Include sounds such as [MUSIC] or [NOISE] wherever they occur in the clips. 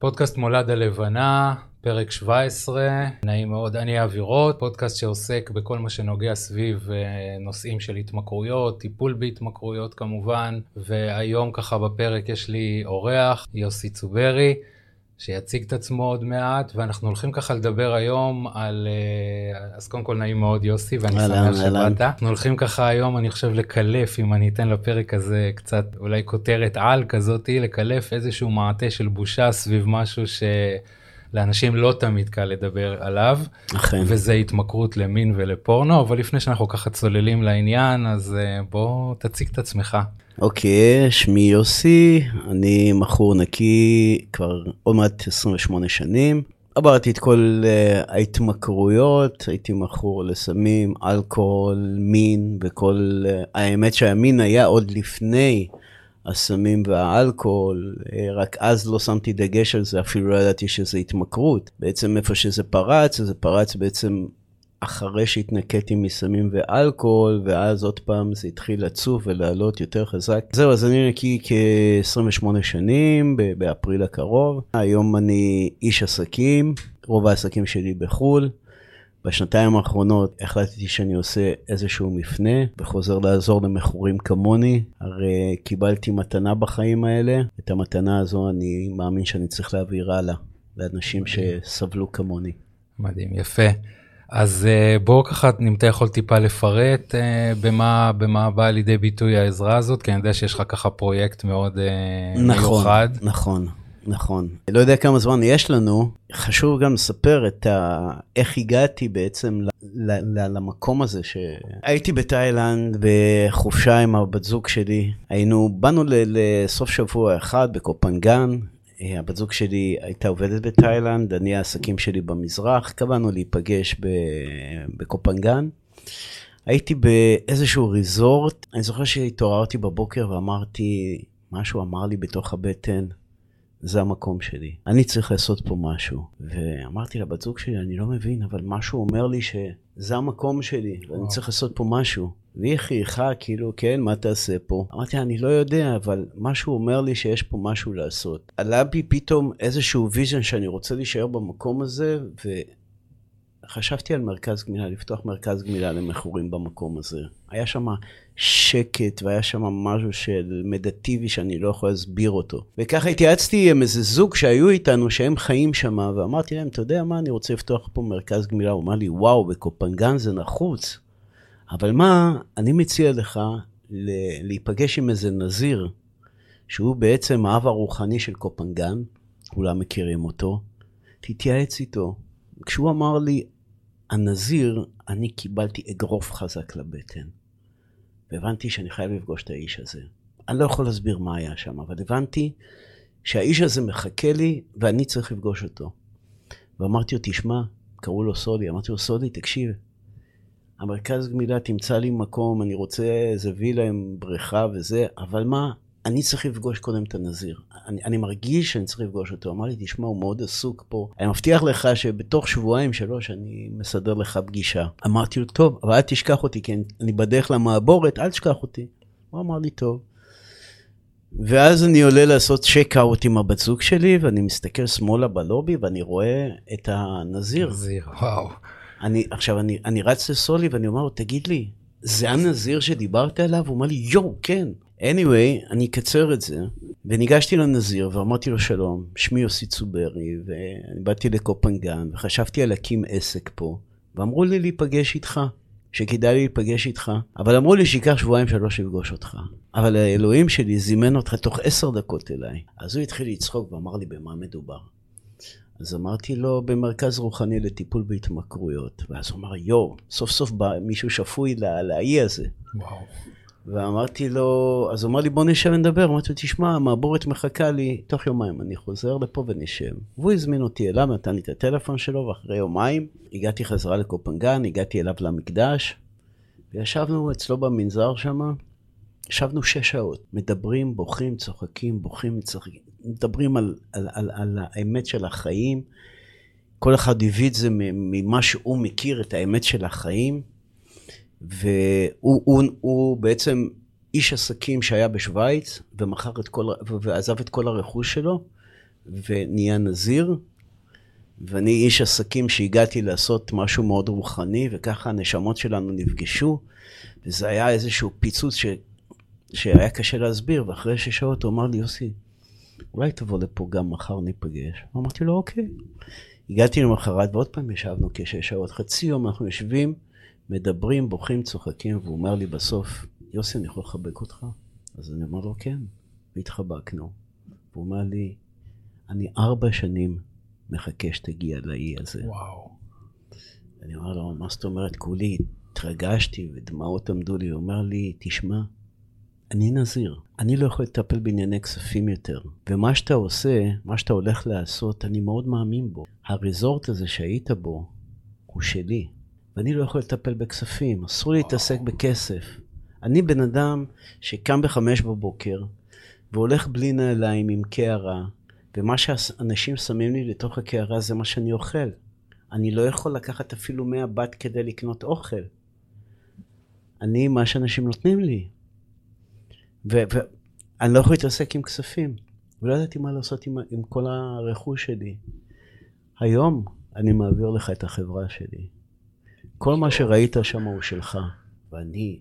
פודקאסט מולד הלבנה, פרק 17, נעים מאוד, אני אבירות, פודקאסט שעוסק בכל מה שנוגע סביב אה, נושאים של התמכרויות, טיפול בהתמכרויות כמובן, והיום ככה בפרק יש לי אורח, יוסי צוברי. שיציג את עצמו עוד מעט, ואנחנו הולכים ככה לדבר היום על... אה, אז קודם כל נעים מאוד יוסי, ואני שמח שבאת. אנחנו הולכים ככה היום, אני חושב, לקלף, אם אני אתן לפרק הזה קצת אולי כותרת על כזאתי, לקלף איזשהו מעטה של בושה סביב משהו ש... לאנשים לא תמיד קל לדבר עליו, אכן. וזה התמכרות למין ולפורנו, אבל לפני שאנחנו ככה צוללים לעניין, אז אה, בוא תציג את עצמך. אוקיי, שמי יוסי, אני מכור נקי כבר עוד מעט 28 שנים. עברתי את כל uh, ההתמכרויות, הייתי מכור לסמים, אלכוהול, מין וכל... Uh, האמת שהמין היה עוד לפני הסמים והאלכוהול, אה, רק אז לא שמתי דגש על זה, אפילו לא ידעתי שזה התמכרות. בעצם איפה שזה פרץ, זה פרץ בעצם אחרי שהתנקיתי מסמים ואלכוהול, ואז עוד פעם זה התחיל לצוף ולעלות יותר חזק. זהו, אז אני נקי כ-28 שנים, באפריל הקרוב. היום אני איש עסקים, רוב העסקים שלי בחו"ל. בשנתיים האחרונות החלטתי שאני עושה איזשהו מפנה וחוזר לעזור למכורים כמוני. הרי קיבלתי מתנה בחיים האלה, את המתנה הזו אני מאמין שאני צריך להעביר הלאה לאנשים שסבלו כמוני. מדהים, יפה. אז אה, בואו ככה, אם אתה יכול טיפה לפרט אה, במה, במה באה לידי ביטוי העזרה הזאת, כי אני יודע שיש לך ככה פרויקט מאוד נכון, מיוחד. נכון, נכון. לא יודע כמה זמן יש לנו, חשוב גם לספר את ה... איך הגעתי בעצם ל... ל... למקום הזה שהייתי בתאילנד בחופשה עם הבת זוג שלי. היינו, באנו ל... לסוף שבוע אחד בקופנגן, הבת זוג שלי הייתה עובדת בתאילנד, אני העסקים שלי במזרח, קבענו להיפגש ב... בקופנגן. הייתי באיזשהו ריזורט, אני זוכר שהתעוררתי בבוקר ואמרתי, משהו אמר לי בתוך הבטן, זה המקום שלי. אני צריך לעשות פה משהו. ואמרתי לבת זוג שלי, אני לא מבין, אבל משהו אומר לי שזה המקום שלי, ואני צריך לעשות פה משהו. והיא חייכה, כאילו, כן, מה תעשה פה? אמרתי, אני לא יודע, אבל משהו אומר לי שיש פה משהו לעשות. עלה בי פתאום איזשהו vision שאני רוצה להישאר במקום הזה, וחשבתי על מרכז גמילה, לפתוח מרכז גמילה למכורים במקום הזה. היה שם שקט, והיה שם משהו של מדטיבי שאני לא יכול להסביר אותו. וככה התייעצתי עם איזה זוג שהיו איתנו, שהם חיים שם, ואמרתי להם, אתה יודע מה, אני רוצה לפתוח פה מרכז גמילה. הוא אמר לי, וואו, בקופנגן זה נחוץ. אבל מה, אני מציע לך להיפגש עם איזה נזיר, שהוא בעצם האב הרוחני של קופנגן, כולם מכירים אותו, תתייעץ איתו. כשהוא אמר לי, הנזיר, אני קיבלתי אגרוף חזק לבטן. והבנתי שאני חייב לפגוש את האיש הזה. אני לא יכול להסביר מה היה שם, אבל הבנתי שהאיש הזה מחכה לי ואני צריך לפגוש אותו. ואמרתי לו, תשמע, קראו לו סודי, אמרתי לו, סודי, תקשיב, המרכז גמילה תמצא לי מקום, אני רוצה איזה וילה עם בריכה וזה, אבל מה, אני צריך לפגוש קודם את הנזיר. אני, אני מרגיש שאני צריך לפגוש אותו. אמר לי, תשמע, הוא מאוד עסוק פה. אני מבטיח לך שבתוך שבועיים, שלוש, אני מסדר לך פגישה. אמרתי לו, טוב, אבל אל תשכח אותי, כי אני בדרך למעבורת, אל תשכח אותי. הוא אמר לי, טוב. ואז אני עולה לעשות צ'ק-אאוט עם הבת זוג שלי, ואני מסתכל שמאלה בלובי, ואני רואה את הנזיר. נזיר, וואו. אני, עכשיו, אני, אני רץ לסולי ואני אומר לו, תגיד לי, זה הנזיר שדיברת עליו? הוא אומר לי, יואו, כן. Anyway, אני אקצר את זה, וניגשתי לנזיר ואמרתי לו שלום, שמי יוסי צוברי, ואני באתי לקופנגן, וחשבתי על להקים עסק פה, ואמרו לי להיפגש איתך, שכדאי לי להיפגש איתך, אבל אמרו לי שייקח שבועיים שלוש לפגוש אותך. אבל האלוהים שלי זימן אותך תוך עשר דקות אליי. אז הוא התחיל לצחוק ואמר לי במה מדובר. אז אמרתי לו, במרכז רוחני לטיפול בהתמכרויות. ואז הוא אמר, יואו, סוף סוף בא מישהו שפוי לאי הזה. וואו. ואמרתי לו, אז הוא אמר לי, בוא נשב ונדבר. אמרתי לו, תשמע, המעבורת מחכה לי תוך יומיים, אני חוזר לפה ונשב. והוא הזמין אותי אליו, נתן לי את הטלפון שלו, ואחרי יומיים הגעתי חזרה לקופנגן, הגעתי אליו למקדש, וישבנו אצלו במנזר שם, ישבנו שש שעות, מדברים, בוכים, צוחקים, בוכים, צוחקים, מדברים על, על, על, על האמת של החיים. כל אחד הביא את זה ממה שהוא מכיר, את האמת של החיים. והוא הוא, הוא בעצם איש עסקים שהיה בשוויץ, ומכר את כל, ועזב את כל הרכוש שלו, ונהיה נזיר, ואני איש עסקים שהגעתי לעשות משהו מאוד רוחני, וככה הנשמות שלנו נפגשו, וזה היה איזשהו פיצוץ ש... שהיה קשה להסביר, ואחרי שש שעות הוא אמר לי, יוסי, אולי תבוא לפה גם מחר ניפגש. אמרתי לו, אוקיי. הגעתי למחרת ועוד פעם ישבנו כשש שעות, חצי יום אנחנו יושבים, מדברים, בוכים, צוחקים, והוא אומר לי בסוף, יוסי, אני יכול לחבק אותך? אז אני אומר לו, כן. והתחבקנו. והוא אומר לי, אני ארבע שנים מחכה שתגיע לאי הזה. וואו. אני אומר לו, מה זאת אומרת? כולי התרגשתי ודמעות עמדו לי. הוא אומר לי, תשמע, אני נזיר, אני לא יכול לטפל בענייני כספים יותר. ומה שאתה עושה, מה שאתה הולך לעשות, אני מאוד מאמין בו. הריזורט הזה שהיית בו, הוא שלי. ואני לא יכול לטפל בכספים, אסור לי להתעסק בכסף. אני בן אדם שקם בחמש בבוקר, והולך בלי נעליים עם קערה, ומה שאנשים שמים לי לתוך הקערה זה מה שאני אוכל. אני לא יכול לקחת אפילו מהבת כדי לקנות אוכל. אני, מה שאנשים נותנים לי. ואני לא יכול להתעסק עם כספים, ולא ידעתי מה לעשות עם, עם כל הרכוש שלי. היום אני מעביר לך את החברה שלי. כל מה שראית שם הוא שלך, ואני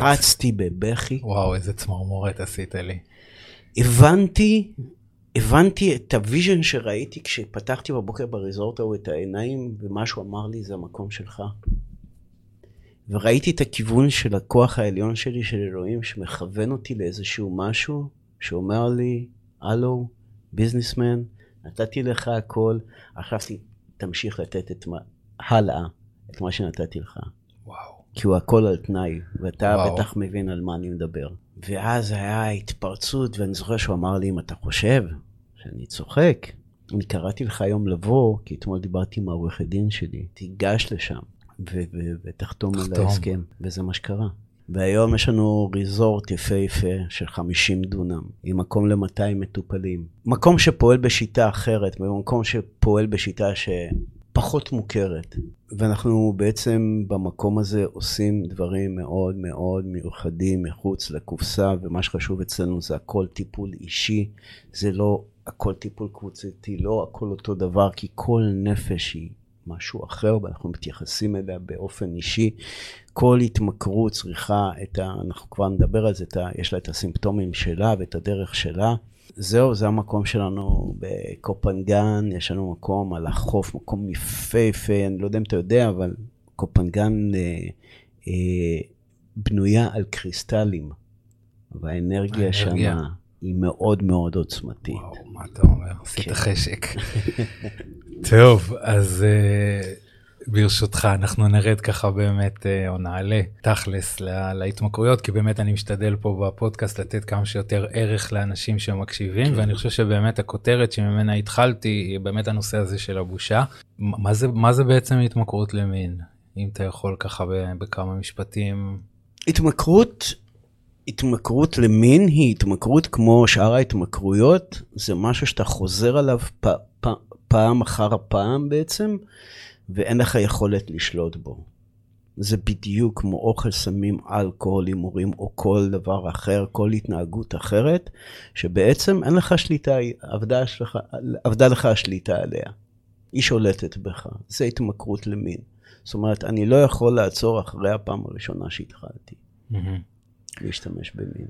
פרצתי בבכי. וואו, איזה צמרמורת עשית לי. הבנתי, הבנתי את ה vision שראיתי כשפתחתי בבוקר בריזורט ההוא את העיניים, ומשהו אמר לי, זה המקום שלך. וראיתי את הכיוון של הכוח העליון שלי, של אלוהים, שמכוון אותי לאיזשהו משהו, שאומר לי, הלו, ביזנסמן, נתתי לך הכל, עכשיו תמשיך לתת את מה, הלאה, את מה שנתתי לך. וואו. כי הוא הכל על תנאי, ואתה וואו. בטח מבין על מה אני מדבר. ואז היה התפרצות, ואני זוכר שהוא אמר לי, אם אתה חושב שאני צוחק, אני קראתי לך היום לבוא, כי אתמול דיברתי עם העורכת דין שלי, תיגש לשם ותחתום על ההסכם, וזה מה שקרה. והיום יש לנו ריזורט יפהפה של 50 דונם, עם מקום ל-200 מטופלים. מקום שפועל בשיטה אחרת, מקום שפועל בשיטה שפחות מוכרת. ואנחנו בעצם במקום הזה עושים דברים מאוד מאוד מיוחדים מחוץ לקופסה, ומה שחשוב אצלנו זה הכל טיפול אישי, זה לא הכל טיפול קבוצתי, לא הכל אותו דבר, כי כל נפש היא משהו אחר, ואנחנו מתייחסים אליה באופן אישי. כל התמכרות צריכה את ה... אנחנו כבר נדבר על זה, ה, יש לה את הסימפטומים שלה ואת הדרך שלה. זהו, זה המקום שלנו בקופנגן, יש לנו מקום על החוף, מקום יפהפה, אני לא יודע אם אתה יודע, אבל קופנגן אה, אה, בנויה על קריסטלים, והאנרגיה שם היא מאוד מאוד עוצמתית. וואו, מה אתה אומר? עשית כן. חשק. [LAUGHS] טוב, אז uh, ברשותך, אנחנו נרד ככה באמת, uh, או נעלה תכלס לה, להתמכרויות, כי באמת אני משתדל פה בפודקאסט לתת כמה שיותר ערך לאנשים שמקשיבים, כן. ואני חושב שבאמת הכותרת שממנה התחלתי, היא באמת הנושא הזה של הבושה. מה זה, מה זה בעצם התמכרות למין? אם אתה יכול ככה בכמה משפטים. התמכרות התמכרות למין היא התמכרות כמו שאר ההתמכרויות, זה משהו שאתה חוזר עליו פ, פ, פעם אחר פעם בעצם, ואין לך יכולת לשלוט בו. זה בדיוק כמו אוכל, סמים, אלכוהול, הימורים או כל דבר אחר, כל התנהגות אחרת, שבעצם אין לך שליטה, עבדה, שלך, עבדה לך השליטה עליה. היא שולטת בך, זה התמכרות למין. זאת אומרת, אני לא יכול לעצור אחרי הפעם הראשונה שהתחלתי. Mm-hmm. להשתמש במין.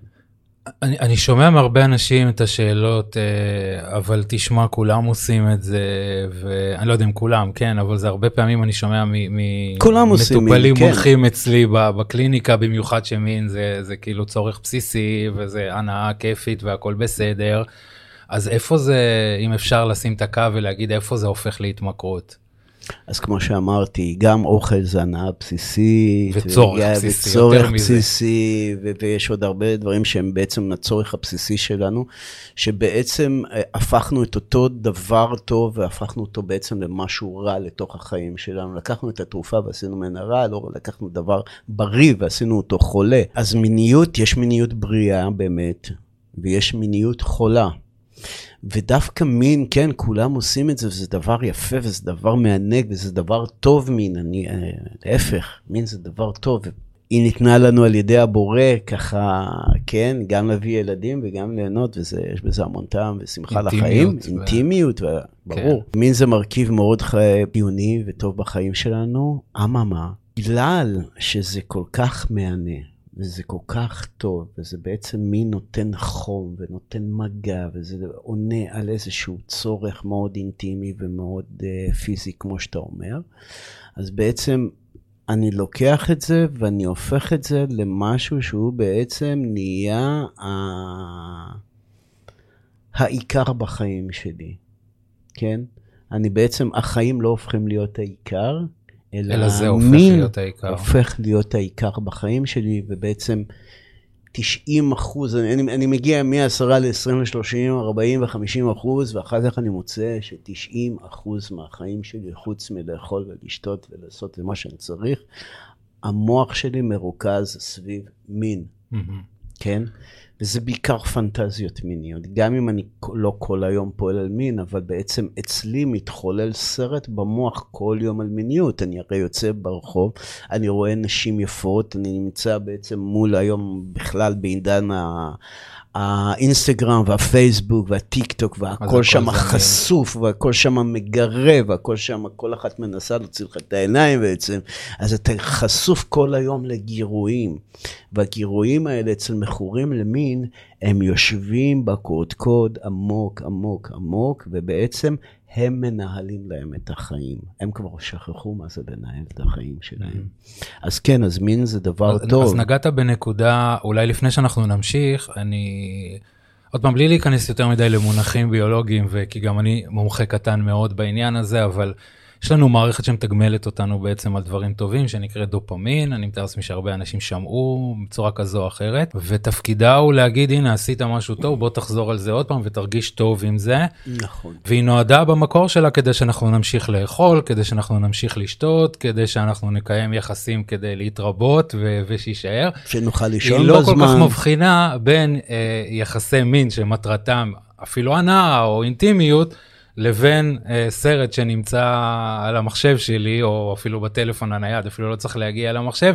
אני, אני שומע מהרבה אנשים את השאלות, אה, אבל תשמע, כולם עושים את זה, ואני לא יודע אם כולם, כן, אבל זה הרבה פעמים אני שומע ממטופלים כן. הולכים אצלי בקליניקה, במיוחד שמין זה, זה כאילו צורך בסיסי, וזה הנאה כיפית והכל בסדר. אז איפה זה, אם אפשר לשים את הקו ולהגיד איפה זה הופך להתמכרות? אז כמו שאמרתי, גם אוכל זה הנאה בסיסית. וצורך בסיסי, וצורך יותר בסיסי, מזה. ויש עוד הרבה דברים שהם בעצם הצורך הבסיסי שלנו, שבעצם אה, הפכנו את אותו דבר טוב והפכנו אותו בעצם למשהו רע לתוך החיים שלנו. לקחנו את התרופה ועשינו ממנה רע, לא לקחנו דבר בריא ועשינו אותו חולה. אז מיניות, יש מיניות בריאה באמת, ויש מיניות חולה. ודווקא מין, כן, כולם עושים את זה, וזה דבר יפה, וזה דבר מענג, וזה דבר טוב מין, אני, אה, להפך, מין זה דבר טוב. היא ניתנה לנו על ידי הבורא, ככה, כן, גם להביא ילדים וגם ליהנות, ויש בזה המון טעם ושמחה אינטימיות לחיים, ו- אינטימיות, ו... ברור. מין זה מרכיב מאוד חיוני וטוב בחיים שלנו, אממה, בגלל שזה כל כך מהנה, וזה כל כך טוב, וזה בעצם מין נותן חום ונותן מגע, וזה עונה על איזשהו צורך מאוד אינטימי ומאוד uh, פיזי, כמו שאתה אומר, אז בעצם אני לוקח את זה ואני הופך את זה למשהו שהוא בעצם נהיה ה... העיקר בחיים שלי, כן? אני בעצם, החיים לא הופכים להיות העיקר, אלא, אלא זה הופך להיות העיקר. הופך להיות העיקר בחיים שלי, ובעצם 90 אחוז, אני, אני, מגיע מ-10 ל-20 ל-30, 40 ו-50 אחוז, ואחר כך אני מוצא ש-90 אחוז מהחיים שלי, חוץ מלאכול ולשתות ולעשות את מה שאני צריך, המוח שלי מרוכז סביב מין, מהמם. כן? וזה בעיקר פנטזיות מיניות. גם אם אני לא כל היום פועל על מין, אבל בעצם אצלי מתחולל סרט במוח כל יום על מיניות. אני הרי יוצא ברחוב, אני רואה נשים יפות, אני נמצא בעצם מול היום בכלל בעידן ה... האינסטגרם והפייסבוק והטיק טוק והכל הכל שם. חשוף והכל שם מגרה והכל שם, כל אחת מנסה להוציא לך את העיניים בעצם. אז אתה חשוף כל היום לגירויים. והגירויים האלה אצל מכורים למין, הם יושבים בקודקוד עמוק עמוק עמוק, ובעצם הם מנהלים להם את החיים. הם כבר שכחו מה זה לנהל את החיים שלהם. אז כן, אז מין זה דבר אז, טוב. אז נגעת בנקודה, אולי לפני שאנחנו נמשיך, אני... עוד פעם, בלי להיכנס יותר מדי למונחים ביולוגיים, וכי גם אני מומחה קטן מאוד בעניין הזה, אבל יש לנו מערכת שמתגמלת אותנו בעצם על דברים טובים, שנקראת דופמין, אני מתאר לעצמי שהרבה אנשים שמעו בצורה כזו או אחרת, ותפקידה הוא להגיד, הנה, עשית משהו טוב, בוא תחזור על זה עוד פעם ותרגיש טוב עם זה. נכון. והיא נועדה במקור שלה כדי שאנחנו נמשיך לאכול, כדי שאנחנו נמשיך לשתות, כדי שאנחנו נקיים יחסים כדי להתרבות ו- ושישאר. שנוכל היא לישון לא בזמן. כל כך מבחינה בין אה, יחסי מין שמטרתם אפילו הנאה או אינטימיות, לבין אה, סרט שנמצא על המחשב שלי, או אפילו בטלפון הנייד, אפילו לא צריך להגיע למחשב,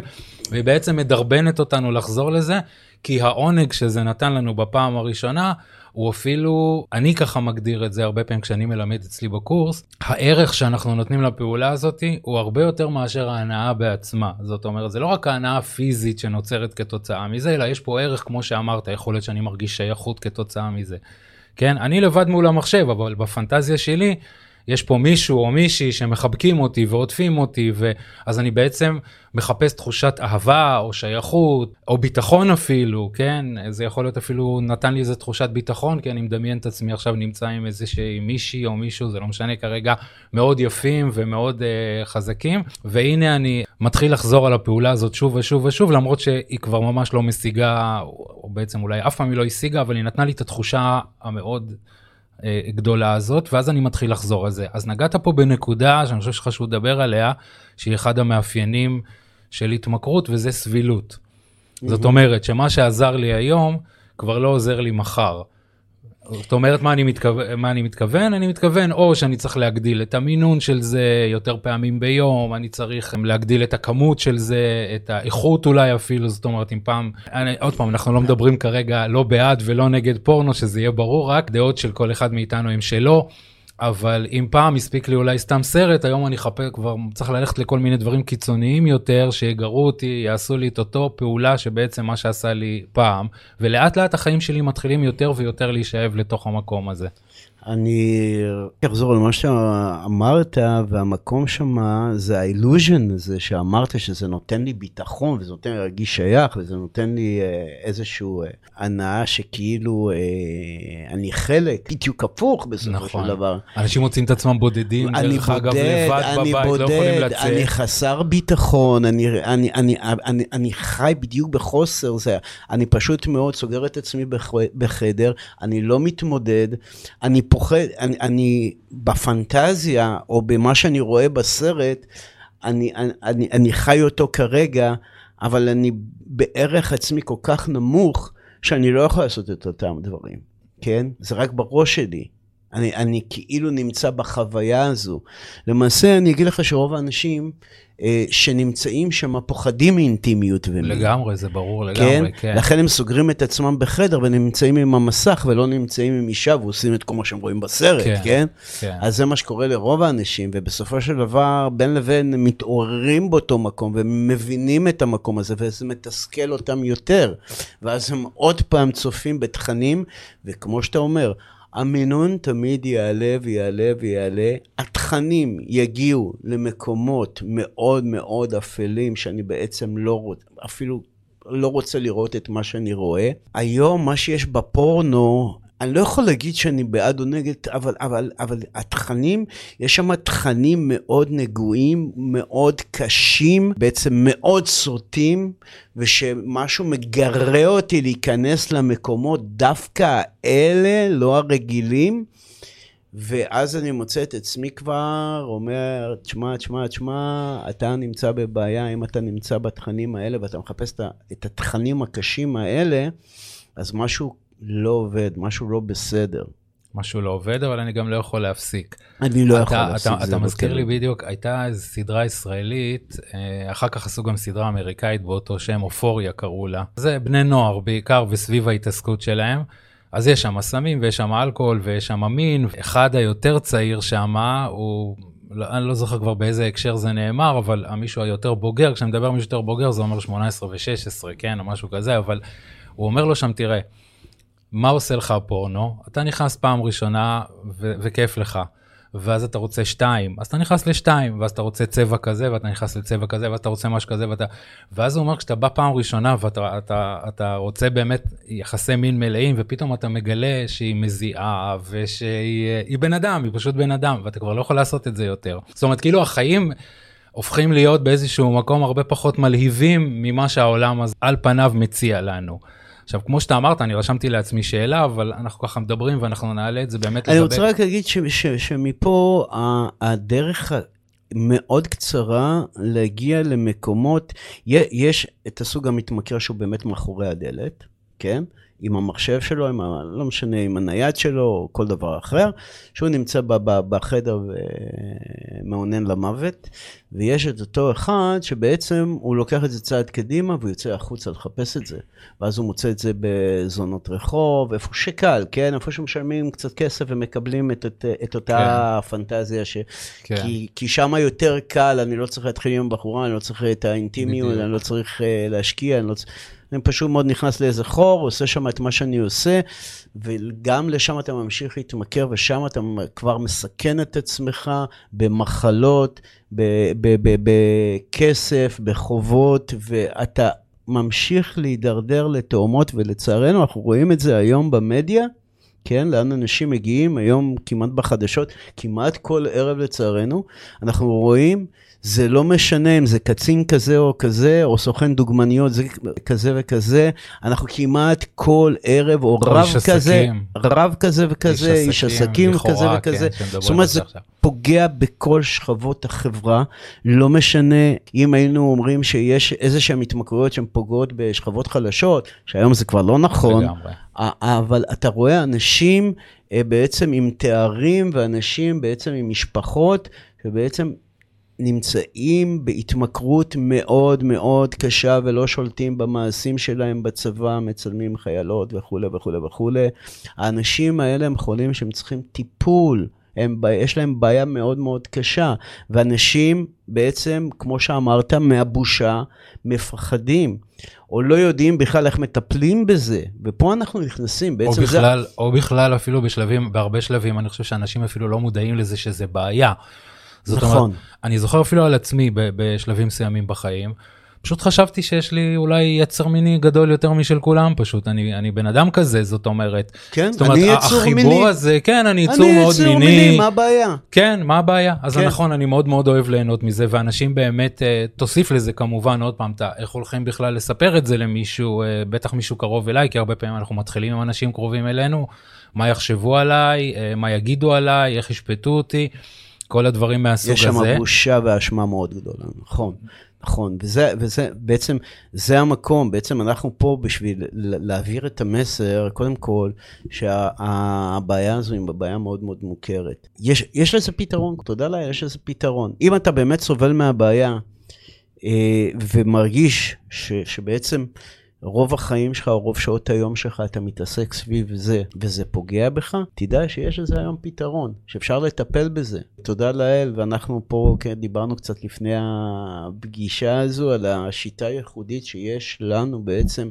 והיא בעצם מדרבנת אותנו לחזור לזה, כי העונג שזה נתן לנו בפעם הראשונה, הוא אפילו, אני ככה מגדיר את זה הרבה פעמים כשאני מלמד אצלי בקורס, הערך שאנחנו נותנים לפעולה הזאת הוא הרבה יותר מאשר ההנאה בעצמה. זאת אומרת, זה לא רק ההנאה הפיזית שנוצרת כתוצאה מזה, אלא יש פה ערך, כמו שאמרת, יכול להיות שאני מרגיש שייכות כתוצאה מזה. כן, אני לבד מול המחשב, אבל בפנטזיה שלי, יש פה מישהו או מישהי שמחבקים אותי ועוטפים אותי, ואז אני בעצם מחפש תחושת אהבה או שייכות, או ביטחון אפילו, כן? זה יכול להיות אפילו, נתן לי איזה תחושת ביטחון, כי אני מדמיין את עצמי עכשיו נמצא עם איזושהי מישהי או מישהו, זה לא משנה כרגע, מאוד יפים ומאוד uh, חזקים, והנה אני מתחיל לחזור על הפעולה הזאת שוב ושוב ושוב, למרות שהיא כבר ממש לא משיגה, או בעצם אולי אף פעם היא לא השיגה, אבל היא נתנה לי את התחושה המאוד... אה, גדולה הזאת, ואז אני מתחיל לחזור על זה. אז נגעת פה בנקודה שאני חושב שחשוב לדבר עליה, שהיא אחד המאפיינים של התמכרות, וזה סבילות. זאת אומרת שמה שעזר לי היום, כבר לא עוזר לי מחר. זאת אומרת, מה אני, מתכוון, מה אני מתכוון? אני מתכוון או שאני צריך להגדיל את המינון של זה יותר פעמים ביום, אני צריך להגדיל את הכמות של זה, את האיכות אולי אפילו, זאת אומרת, אם פעם, אני, עוד פעם, אנחנו לא מדברים כרגע לא בעד ולא נגד פורנו, שזה יהיה ברור, רק דעות של כל אחד מאיתנו הם שלו. אבל אם פעם הספיק לי אולי סתם סרט, היום אני אחפש, כבר צריך ללכת לכל מיני דברים קיצוניים יותר, שיגרו אותי, יעשו לי את אותו פעולה שבעצם מה שעשה לי פעם, ולאט לאט החיים שלי מתחילים יותר ויותר להישאב לתוך המקום הזה. אני אחזור על מה שאמרת, והמקום שם זה האילוז'ן הזה שאמרת שזה נותן לי ביטחון, וזה נותן לי להרגיש שייך, וזה נותן לי אה, איזשהו אה, הנאה שכאילו אה, אני חלק, בדיוק הפוך בסופו נכון. של דבר. אנשים מוצאים את עצמם בודדים, דרך אגב, בודד, לבד אני בבית, לא יכולים בודד, לצאת. אני חסר ביטחון, אני, אני, אני, אני, אני חי בדיוק בחוסר זה. אני פשוט מאוד סוגר את עצמי בח, בחדר, אני לא מתמודד, אני פוחד, אני, אני בפנטזיה, או במה שאני רואה בסרט, אני, אני, אני, אני חי אותו כרגע, אבל אני בערך עצמי כל כך נמוך, שאני לא יכול לעשות את אותם דברים, כן? זה רק בראש שלי. אני, אני כאילו נמצא בחוויה הזו. למעשה, אני אגיד לך שרוב האנשים אה, שנמצאים שם פוחדים מאינטימיות ומין. לגמרי, זה ברור לגמרי, כן? כן. לכן הם סוגרים את עצמם בחדר ונמצאים עם המסך ולא נמצאים עם אישה ועושים את כל מה שהם רואים בסרט, כן, כן? כן. אז זה מה שקורה לרוב האנשים, ובסופו של דבר, בין לבין הם מתעוררים באותו מקום ומבינים את המקום הזה, וזה מתסכל אותם יותר. ואז הם עוד פעם צופים בתכנים, וכמו שאתה אומר, המינון תמיד יעלה ויעלה ויעלה. התכנים יגיעו למקומות מאוד מאוד אפלים, שאני בעצם לא רוצה, אפילו לא רוצה לראות את מה שאני רואה. היום, מה שיש בפורנו, אני לא יכול להגיד שאני בעד או נגד, אבל, אבל, אבל התכנים, יש שם תכנים מאוד נגועים, מאוד קשים, בעצם מאוד סוטים, ושמשהו מגרה אותי להיכנס למקומות דווקא האלה, לא הרגילים. ואז אני מוצא את עצמי כבר אומר, תשמע, תשמע, תשמע, אתה נמצא בבעיה, אם אתה נמצא בתכנים האלה ואתה מחפש את התכנים הקשים האלה, אז משהו לא עובד, משהו לא בסדר. משהו לא עובד, אבל אני גם לא יכול להפסיק. אני לא אתה- יכול אתה- להפסיק, אתה זה מזכיר לא לי טוב. בדיוק, הייתה איזו סדרה ישראלית, אה, אחר כך עשו גם סדרה אמריקאית באותו שם, אופוריה קראו לה. זה בני נוער בעיקר וסביב ההתעסקות שלהם. אז יש שם סמים ויש שם אלכוהול ויש שם מין. אחד היותר צעיר שם הוא... לא, אני לא זוכר כבר באיזה הקשר זה נאמר, אבל המישהו היותר בוגר, כשאני מדבר על מישהו יותר בוגר זה אומר 18 ו-16, כן, או משהו כזה, אבל הוא אומר לו שם, תראה, מה עושה לך הפורנו? אתה נכנס פעם ראשונה ו- וכיף לך. ואז אתה רוצה שתיים, אז אתה נכנס לשתיים, ואז אתה רוצה צבע כזה, ואתה נכנס לצבע כזה, ואז אתה רוצה משהו כזה, ואתה... ואז הוא אומר, כשאתה בא פעם ראשונה ואתה אתה, אתה רוצה באמת יחסי מין מלאים, ופתאום אתה מגלה שהיא מזיעה, ושהיא היא בן אדם, היא פשוט בן אדם, ואתה כבר לא יכול לעשות את זה יותר. זאת אומרת, כאילו החיים הופכים להיות באיזשהו מקום הרבה פחות מלהיבים ממה שהעולם הזה על פניו מציע לנו. עכשיו, כמו שאתה אמרת, אני רשמתי לעצמי שאלה, אבל אנחנו ככה מדברים ואנחנו נעלה את זה באמת אני רוצה רק להגיד ש- ש- שמפה הדרך מאוד קצרה להגיע למקומות, יש את הסוג המתמכר שהוא באמת מאחורי הדלת, כן? עם המחשב שלו, עם ה, לא משנה, עם הנייד שלו או כל דבר אחר, שהוא נמצא ב, ב, בחדר ומעונן למוות, ויש את אותו אחד שבעצם הוא לוקח את זה צעד קדימה והוא יוצא החוצה לחפש את זה, ואז הוא מוצא את זה בזונות רחוב, איפה שקל, כן? איפה שמשלמים קצת כסף ומקבלים את, את, את אותה כן. פנטזיה, ש... כן. כי, כי שם יותר קל, אני לא צריך להתחיל עם בחורה, אני לא צריך את האינטימיות. אני לא צריך uh, להשקיע, אני לא צריך... אני פשוט מאוד נכנס לאיזה חור, עושה שם את מה שאני עושה, וגם לשם אתה ממשיך להתמכר, ושם אתה כבר מסכן את עצמך במחלות, בכסף, בחובות, ואתה ממשיך להידרדר לתאומות, ולצערנו אנחנו רואים את זה היום במדיה. כן, לאן אנשים מגיעים היום כמעט בחדשות, כמעט כל ערב לצערנו, אנחנו רואים, זה לא משנה אם זה קצין כזה או כזה, או סוכן דוגמניות זה כזה וכזה, אנחנו כמעט כל ערב, או רב איש כזה, עסקים. רב כזה וכזה, איש עסקים לכאורה, כזה וכזה. כן, זאת אומרת, זה עכשיו. פוגע בכל שכבות החברה, לא משנה אם היינו אומרים שיש איזה שהן התמכרויות שהן פוגעות בשכבות חלשות, שהיום זה כבר לא נכון, אבל אתה רואה אנשים אה, בעצם עם תארים ואנשים בעצם עם משפחות שבעצם נמצאים בהתמכרות מאוד מאוד קשה ולא שולטים במעשים שלהם בצבא, מצלמים חיילות וכולי וכולי וכולי. האנשים האלה הם חולים שהם צריכים טיפול. הם, יש להם בעיה מאוד מאוד קשה, ואנשים בעצם, כמו שאמרת, מהבושה מפחדים, או לא יודעים בכלל איך מטפלים בזה, ופה אנחנו נכנסים, או בעצם זה... בכלל, או בכלל אפילו בשלבים, בהרבה שלבים, אני חושב שאנשים אפילו לא מודעים לזה שזה בעיה. זאת נכון. אומרת, אני זוכר אפילו על עצמי בשלבים מסוימים בחיים, פשוט חשבתי שיש לי אולי יצר מיני גדול יותר משל כולם פשוט, אני, אני בן אדם כזה, זאת אומרת. כן, זאת אומרת, אני יצור החיבור מיני. הזה, כן, אני יצור אני מאוד יצור מיני. מיני, מה הבעיה? כן, מה הבעיה? אז כן. נכון, אני מאוד מאוד אוהב ליהנות מזה, ואנשים באמת, אה, תוסיף לזה כמובן, עוד פעם, אתה, איך הולכים בכלל לספר את זה למישהו, אה, בטח מישהו קרוב אליי, כי הרבה פעמים אנחנו מתחילים עם אנשים קרובים אלינו, מה יחשבו עליי, אה, מה יגידו עליי, איך ישפטו אותי. כל הדברים מהסוג יש הזה. שם בושה ואשמה מאוד גדולה, נכון, נכון. וזה, וזה בעצם, זה המקום, בעצם אנחנו פה בשביל להעביר את המסר, קודם כל, שהבעיה הזו היא בעיה מאוד מאוד מוכרת. יש, יש לזה פתרון, תודה לאל, יש לזה פתרון. אם אתה באמת סובל מהבעיה, אה, ומרגיש ש, שבעצם רוב החיים שלך, רוב שעות היום שלך, אתה מתעסק סביב זה, וזה פוגע בך, תדע שיש לזה היום פתרון, שאפשר לטפל בזה. תודה לאל, ואנחנו פה כן, דיברנו קצת לפני הפגישה הזו על השיטה הייחודית שיש לנו בעצם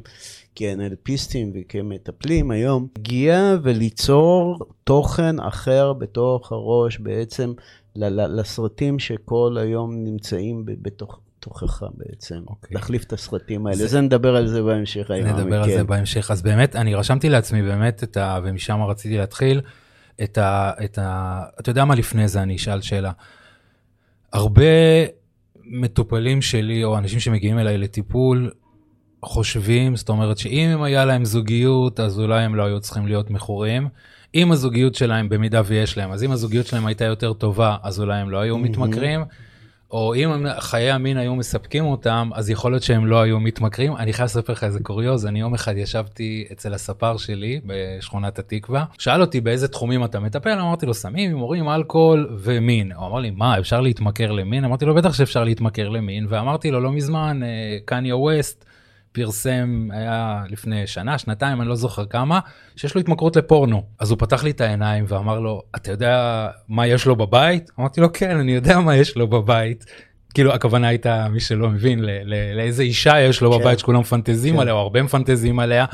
כאנלפיסטים וכמטפלים היום, להגיע וליצור תוכן אחר בתוך הראש בעצם לסרטים שכל היום נמצאים בתוך... תוכך בעצם, okay. אוקיי. להחליף את הסרטים האלה, זה- זה נדבר על זה בהמשך היום. נדבר על כן. זה בהמשך. אז באמת, אני רשמתי לעצמי באמת את ה... ומשם רציתי להתחיל, את ה... את ה... אתה יודע מה לפני זה, אני אשאל שאלה. הרבה מטופלים שלי, או אנשים שמגיעים אליי לטיפול, חושבים, זאת אומרת שאם היה להם זוגיות, אז אולי הם לא היו צריכים להיות מכורים. אם הזוגיות שלהם, במידה ויש להם, אז אם הזוגיות שלהם הייתה יותר טובה, אז אולי הם לא היו. מתמכרים. או אם חיי המין היו מספקים אותם, אז יכול להיות שהם לא היו מתמכרים. אני חייב לספר לך איזה קוריוז, אני יום אחד ישבתי אצל הספר שלי בשכונת התקווה, שאל אותי באיזה תחומים אתה מטפל, אמרתי לו סמים, הימורים, אלכוהול ומין. הוא אמר לי, מה, אפשר להתמכר למין? אמרתי לו, בטח שאפשר להתמכר למין, ואמרתי לו, לא מזמן, אה, קניה ווסט פרסם, היה לפני שנה, שנתיים, אני לא זוכר כמה, שיש לו התמכרות לפורנו. אז הוא פתח לי את העיניים ואמר לו, אתה יודע מה יש לו בבית? אמרתי לו, כן, אני יודע מה יש לו בבית. כאילו הכוונה הייתה, מי שלא מבין, לאיזה אישה יש לו כן. בבית שכולם מפנטזים כן. עליה, או הרבה מפנטזים עליה,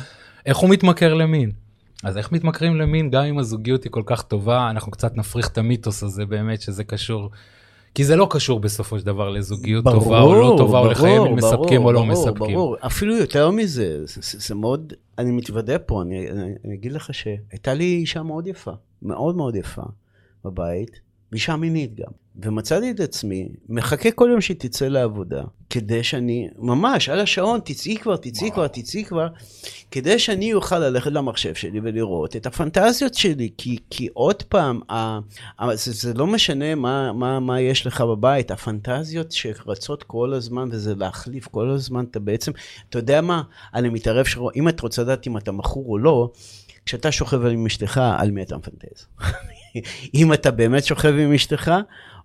איך הוא מתמכר למין? אז איך מתמכרים למין גם אם הזוגיות היא כל כך טובה, אנחנו קצת נפריך את המיתוס הזה באמת שזה קשור. כי זה לא קשור בסופו של דבר לזוגיות טובה או לא טובה, או לחיים מספקים או לא ברור, מספקים. ברור, אפילו יותר מזה, זה, זה, זה מאוד, אני מתוודה פה, אני, אני, אני אגיד לך שהייתה לי אישה מאוד יפה, מאוד מאוד יפה בבית, ואישה מינית גם. ומצאתי את עצמי, מחכה כל יום שהיא תצא לעבודה, כדי שאני, ממש, על השעון, תצאי כבר, תצאי כבר, תצאי כבר, כדי שאני אוכל ללכת למחשב שלי ולראות את הפנטזיות שלי, כי, כי עוד פעם, ה, ה, זה, זה לא משנה מה, מה, מה יש לך בבית, הפנטזיות שרצות כל הזמן, וזה להחליף כל הזמן, אתה בעצם, אתה יודע מה, אני מתערב, שרוא, אם את רוצה לדעת אם אתה מכור או לא, כשאתה שוכב עם אשתך, על מי אתה מפנטז? [LAUGHS] אם אתה באמת שוכב עם אשתך,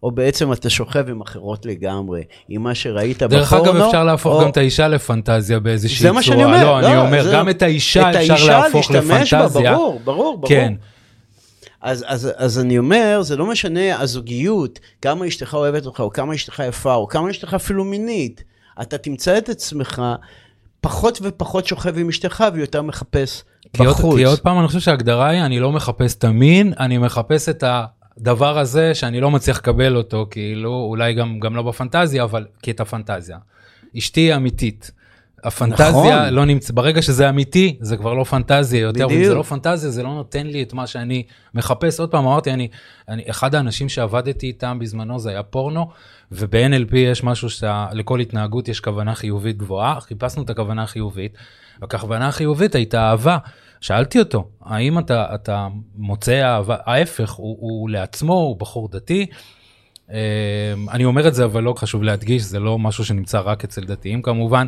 או בעצם אתה שוכב עם אחרות לגמרי, עם מה שראית בפורנו. דרך אגב, אפשר להפוך או... גם את האישה לפנטזיה באיזושהי זה צורה. מה שאני אומר. לא, אני אומר, זה... גם את האישה את אפשר האישה להפוך לפנטזיה. בה, ברור, ברור, ברור. כן. אז, אז, אז אני אומר, זה לא משנה הזוגיות, כמה אשתך אוהבת אותך, או כמה אשתך יפה, או כמה אשתך אפילו מינית. אתה תמצא את עצמך פחות ופחות שוכב עם אשתך ויותר מחפש בחוץ. כי עוד פעם אני חושב שההגדרה היא אני לא מחפש את המין אני מחפש את הדבר הזה שאני לא מצליח לקבל אותו כאילו אולי גם גם לא בפנטזיה אבל כי את הפנטזיה. אשתי היא אמיתית. הפנטזיה נכון. לא נמצא ברגע שזה אמיתי זה כבר לא פנטזיה יותר ואם זה בדיוק. לא פנטזיה זה לא נותן לי את מה שאני מחפש עוד פעם אמרתי אני, אני אחד האנשים שעבדתי איתם בזמנו זה היה פורנו וב-NLP יש משהו שלכל התנהגות יש כוונה חיובית גבוהה חיפשנו את הכוונה החיובית. הכוונה החיובית הייתה אהבה. שאלתי אותו, האם אתה, אתה מוצא אהבה, ההפך, הוא, הוא לעצמו, הוא בחור דתי. אה, אני אומר את זה, אבל לא חשוב להדגיש, זה לא משהו שנמצא רק אצל דתיים כמובן.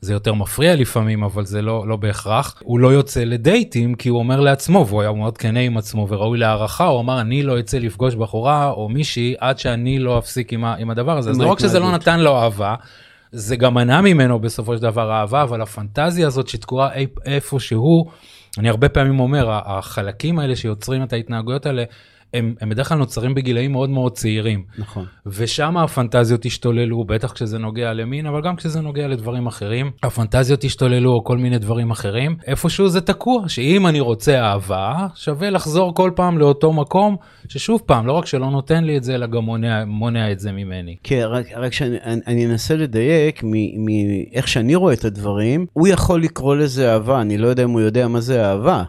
זה יותר מפריע לפעמים, אבל זה לא, לא בהכרח. הוא לא יוצא לדייטים כי הוא אומר לעצמו, והוא היה מאוד כנה עם עצמו וראוי להערכה, הוא אמר, אני לא אצא לפגוש בחורה או מישהי עד שאני לא אפסיק עם, ה, עם הדבר הזה. אז לא רק שזה לא. נתן לו אהבה, זה גם מנע ממנו בסופו של דבר אהבה, אבל הפנטזיה הזאת שתקועה אי- איפשהו, אני הרבה פעמים אומר, החלקים האלה שיוצרים את ההתנהגויות האלה, הם, הם בדרך כלל נוצרים בגילאים מאוד מאוד צעירים. נכון. ושם הפנטזיות השתוללו, בטח כשזה נוגע למין, אבל גם כשזה נוגע לדברים אחרים. הפנטזיות השתוללו או כל מיני דברים אחרים. איפשהו זה תקוע, שאם אני רוצה אהבה, שווה לחזור כל פעם לאותו מקום, ששוב פעם, לא רק שלא נותן לי את זה, אלא גם מונע, מונע את זה ממני. כן, רק, רק שאני אני, אני אנסה לדייק מאיך שאני רואה את הדברים, הוא יכול לקרוא לזה אהבה, אני לא יודע אם הוא יודע מה זה אהבה.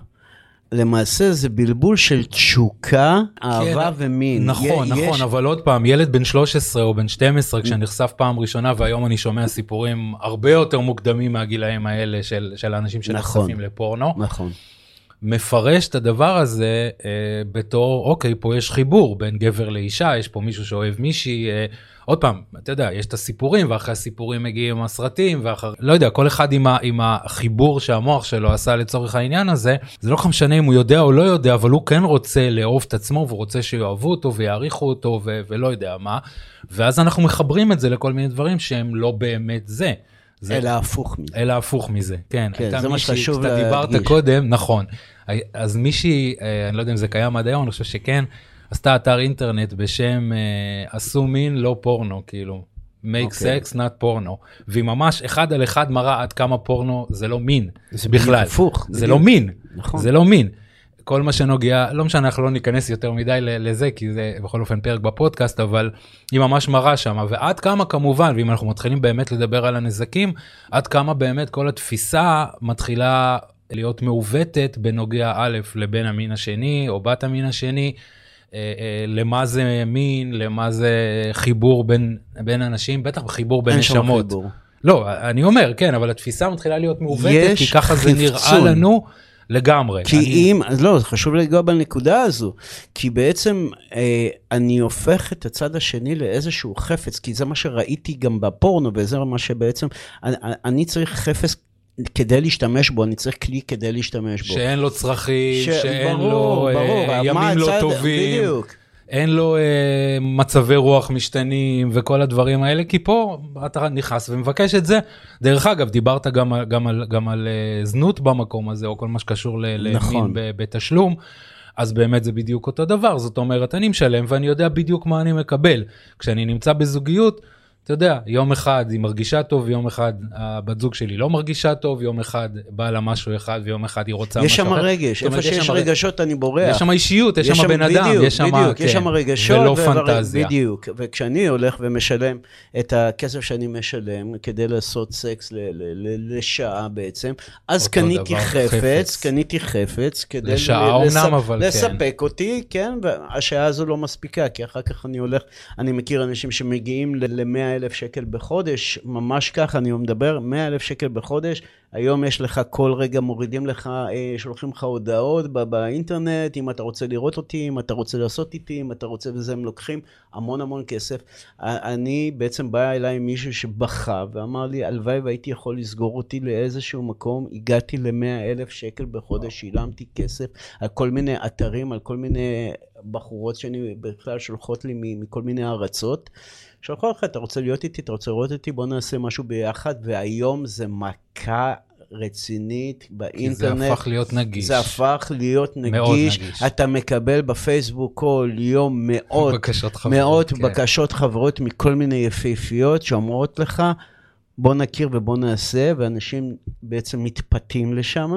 למעשה זה בלבול של תשוקה, אהבה ומין. נכון, י- נכון, יש- אבל עוד פעם, ילד בן 13 או בן 12, כשנחשף פעם ראשונה, והיום אני שומע סיפורים הרבה יותר מוקדמים מהגילאים האלה של, של האנשים שנחשפים נכון. לפורנו, נכון. מפרש את הדבר הזה אה, בתור, אוקיי, פה יש חיבור בין גבר לאישה, יש פה מישהו שאוהב מישהי, אה, עוד פעם, אתה יודע, יש את הסיפורים, ואחרי הסיפורים מגיעים הסרטים, ואחר, לא יודע, כל אחד עם, ה, עם החיבור שהמוח שלו עשה לצורך העניין הזה, זה לא כל משנה אם הוא יודע או לא יודע, אבל הוא כן רוצה לאהוב את עצמו, והוא רוצה שיאהבו אותו ויעריכו אותו, ו, ולא יודע מה, ואז אנחנו מחברים את זה לכל מיני דברים שהם לא באמת זה. זה, אלא הפוך מזה. אלא הפוך מזה, כן. כן, זה מה שחשוב להדגיש. כשאתה דיברת קודם, נכון. אז מישהי, אה, אני לא יודע אם זה קיים עד היום, אני חושב שכן, עשתה אתר אינטרנט בשם אה, עשו מין לא פורנו, כאילו. make okay. אוקיי. sex not porno והיא ממש אחד על אחד מראה עד כמה פורנו זה לא מין זה בכלל הפוך זה בדיוק. לא מין נכון. זה לא מין כל מה שנוגע לא משנה אנחנו לא ניכנס יותר מדי לזה כי זה בכל אופן פרק בפודקאסט אבל היא ממש מראה שם ועד כמה כמובן ואם אנחנו מתחילים באמת לדבר על הנזקים עד כמה באמת כל התפיסה מתחילה להיות מעוותת בנוגע א' לבן המין השני או בת המין השני. אה, אה, למה זה מין, למה זה חיבור בין, בין אנשים, בטח חיבור בין נשמות. לא, אני אומר, כן, אבל התפיסה מתחילה להיות מעוותת, כי ככה חיפצון. זה נראה לנו לגמרי. כי אני... אם, אז לא, חשוב לגוע בנקודה הזו, כי בעצם אה, אני הופך את הצד השני לאיזשהו חפץ, כי זה מה שראיתי גם בפורנו, וזה מה שבעצם, אני, אני צריך חפץ כדי להשתמש בו, אני צריך כלי כדי להשתמש בו. שאין לו צרכים, ש... שאין ברור, לו ברור, אה, ימים לא הצד... טובים. בדיוק. אין לו אה, מצבי רוח משתנים וכל הדברים האלה, כי פה אתה נכנס ומבקש את זה. דרך אגב, דיברת גם, גם על, גם על אה, זנות במקום הזה, או כל מה שקשור למין נכון. בתשלום. אז באמת זה בדיוק אותו דבר, זאת אומרת, אני משלם ואני יודע בדיוק מה אני מקבל. כשאני נמצא בזוגיות, אתה יודע, יום אחד היא מרגישה טוב, יום אחד הבת זוג שלי לא מרגישה טוב, יום אחד בא לה משהו אחד ויום אחד היא רוצה משהו אחר. יש שם רגש, איפה שיש רגשות אני בורח. יש שם אישיות, יש שם בן אדם, יש שם, בדיוק, כן, יש שם רגשות. ולא פנטזיה. בדיוק, וכשאני הולך ומשלם את הכסף שאני משלם כדי לעשות סקס לשעה בעצם, אז קניתי חפץ, קניתי חפץ כדי לשעה אומנם, אבל כן. לספק אותי, כן, והשעה הזו לא מספיקה, כי אחר כך אני הולך, אני מכיר אנשים שמגיעים ל-100 אלף שקל בחודש, ממש ככה, אני מדבר, 100 אלף שקל בחודש, היום יש לך, כל רגע מורידים לך, אה, שולחים לך הודעות באינטרנט, אם אתה רוצה לראות אותי, אם אתה רוצה לעשות איתי, אם אתה רוצה וזה, הם לוקחים המון המון כסף. אני, בעצם בא אליי מישהו שבכה ואמר לי, הלוואי והייתי יכול לסגור אותי לאיזשהו מקום, הגעתי ל-100 אלף שקל בחודש, שילמתי כסף על כל מיני אתרים, על כל מיני בחורות שאני בכלל שולחות לי מכל מיני ארצות. שלחו לך, אתה רוצה להיות איתי, אתה רוצה לראות אותי, בוא נעשה משהו ביחד, והיום זה מכה רצינית באינטרנט. כי זה הפך להיות נגיש. זה הפך להיות נגיש. מאוד נגיש. אתה מקבל בפייסבוק כל יום מאות, בקשות חברות, מאות כן. בקשות חברות מכל מיני יפהפיות שאומרות לך, בוא נכיר ובוא נעשה, ואנשים בעצם מתפתים לשם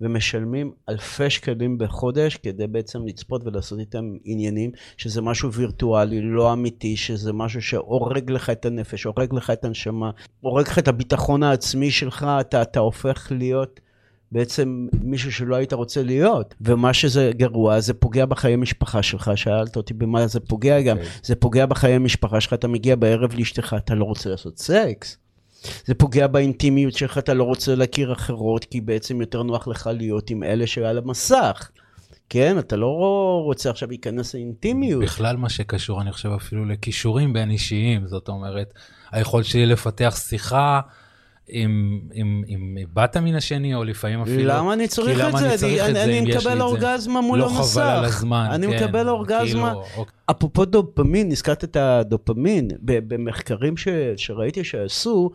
ומשלמים אלפי שקלים בחודש כדי בעצם לצפות ולעשות איתם עניינים, שזה משהו וירטואלי, לא אמיתי, שזה משהו שהורג לך את הנפש, הורג לך את הנשמה, הורג לך את הביטחון העצמי שלך, אתה, אתה הופך להיות... בעצם מישהו שלא היית רוצה להיות. ומה שזה גרוע, זה פוגע בחיי משפחה שלך. שאלת אותי במה זה פוגע גם. Okay. אוקיי. זה פוגע בחיי משפחה שלך, אתה מגיע בערב לאשתך, אתה לא רוצה לעשות סקס. זה פוגע באינטימיות שלך, אתה לא רוצה להכיר אחרות, כי בעצם יותר נוח לך להיות עם אלה שעל המסך. כן, אתה לא רוצה עכשיו להיכנס לאינטימיות. בכלל מה שקשור, אני חושב אפילו לכישורים בין אישיים, זאת אומרת, היכולת שלי לפתח שיחה עם, עם, עם בת המין השני, או לפעמים אפילו... למה אני צריך את זה? אני, צריך אני, את אני, אני מקבל אורגזמה מול לא המסך. לא חבל על הזמן, אני כן. מקבל אורגזמה. כאילו, אוקיי. אפרופו דופמין, הזכרת את הדופמין, במחקרים ש, שראיתי שעשו,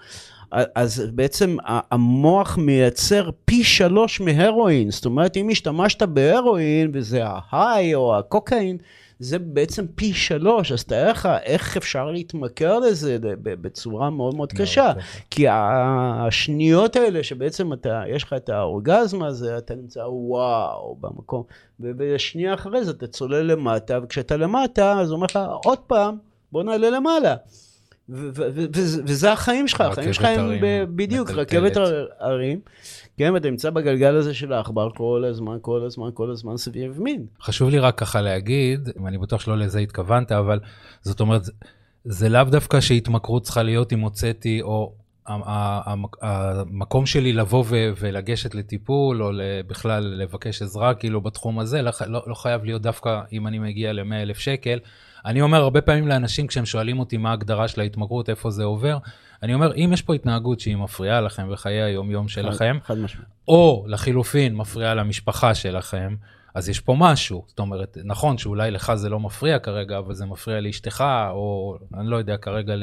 אז בעצם המוח מייצר פי שלוש מהרואין. זאת אומרת, אם השתמשת בהרואין, וזה ההיי או הקוקאין, זה בעצם פי שלוש, אז תאר לך איך אפשר להתמכר לזה בצורה מאוד מאוד קשה. כי השניות האלה שבעצם אתה, יש לך את האורגזם הזה, אתה נמצא וואו במקום, ובשנייה אחרי זה אתה צולל למטה, וכשאתה למטה, אז הוא אומר לך עוד פעם, בוא נעלה למעלה. וזה החיים שלך, החיים שלך הם בדיוק רכבת הרים. כן, ואתה נמצא בגלגל הזה של העכבר כל הזמן, כל הזמן, כל הזמן סביב מין. חשוב לי רק ככה להגיד, אני בטוח שלא לזה התכוונת, אבל זאת אומרת, זה לאו דווקא שהתמכרות צריכה להיות אם הוצאתי, או המקום שלי לבוא ולגשת לטיפול, או בכלל לבקש עזרה, כאילו בתחום הזה, לא, לא, לא חייב להיות דווקא אם אני מגיע ל-100 אלף שקל. אני אומר הרבה פעמים לאנשים, כשהם שואלים אותי מה ההגדרה של ההתמכרות, איפה זה עובר, אני אומר, אם יש פה התנהגות שהיא מפריעה לכם בחיי היום-יום שלכם, חד, חד או לחילופין מפריעה למשפחה שלכם, אז יש פה משהו. זאת אומרת, נכון שאולי לך זה לא מפריע כרגע, אבל זה מפריע לאשתך, או אני לא יודע, כרגע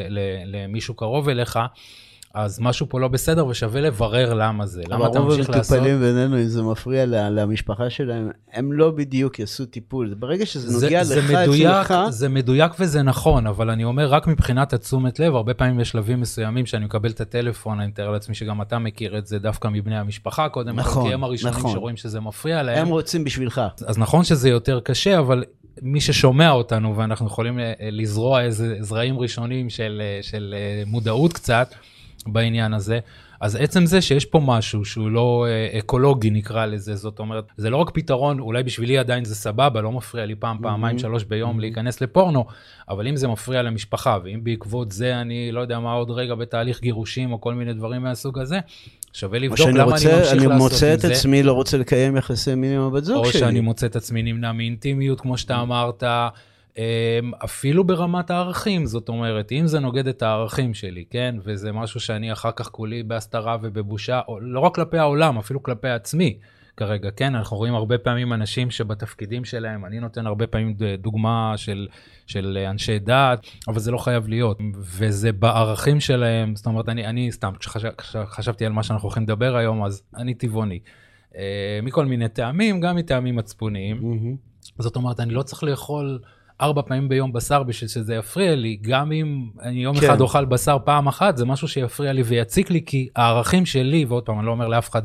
למישהו קרוב אליך. אז משהו פה לא בסדר ושווה לברר למה זה, למה אתה ממשיך לעשות. אבל רוב המטופלים בינינו, אם זה מפריע למשפחה שלהם, הם לא בדיוק יעשו טיפול. ברגע שזה נוגע זה, לך, זה מדויק, אצלך... זה מדויק וזה נכון, אבל אני אומר, רק מבחינת התשומת לב, הרבה פעמים יש שלבים מסוימים שאני מקבל את הטלפון, אני מתאר לעצמי שגם אתה מכיר את זה דווקא מבני המשפחה קודם, נכון, כי הם הראשונים נכון. שרואים שזה מפריע להם. הם רוצים בשבילך. אז נכון שזה יותר קשה, אבל מי ששומע אותנו, ואנחנו יכולים אה, לזרוע איזה זרעים ראשונים של, אה, של אה, מודעות קצת, בעניין הזה. אז עצם זה שיש פה משהו שהוא לא אה, אקולוגי נקרא לזה, זאת אומרת, זה לא רק פתרון, אולי בשבילי עדיין זה סבבה, לא מפריע לי פעם, פעמיים, שלוש ביום להיכנס לפורנו, אבל אם זה מפריע למשפחה, ואם בעקבות זה אני לא יודע מה עוד רגע בתהליך גירושים או כל מיני דברים מהסוג הזה, שווה לבדוק למה רוצה, אני ממשיך לעשות עם זה. אני מוצא את עצמי לא רוצה לקיים יחסי מין עם הבת זוג שלי. או שאני מוצא את עצמי נמנע מאינטימיות, כמו שאתה אמרת. אמ, אפילו ברמת הערכים, זאת אומרת, אם זה נוגד את הערכים שלי, כן, וזה משהו שאני אחר כך כולי בהסתרה ובבושה, לא רק כלפי העולם, אפילו כלפי עצמי כרגע, כן, אנחנו רואים הרבה פעמים אנשים שבתפקידים שלהם, אני נותן הרבה פעמים דוגמה של, של אנשי דת, אבל זה לא חייב להיות, וזה בערכים שלהם, זאת אומרת, אני, אני סתם, כשחשבתי על מה שאנחנו הולכים לדבר היום, אז אני טבעוני. אה, מכל מיני טעמים, גם מטעמים מצפוניים. Mm-hmm. זאת אומרת, אני לא צריך לאכול... ארבע פעמים ביום בשר בשביל שזה יפריע לי, גם אם אני יום כן. אחד אוכל בשר פעם אחת, זה משהו שיפריע לי ויציק לי, כי הערכים שלי, ועוד פעם, אני לא אומר לאף אחד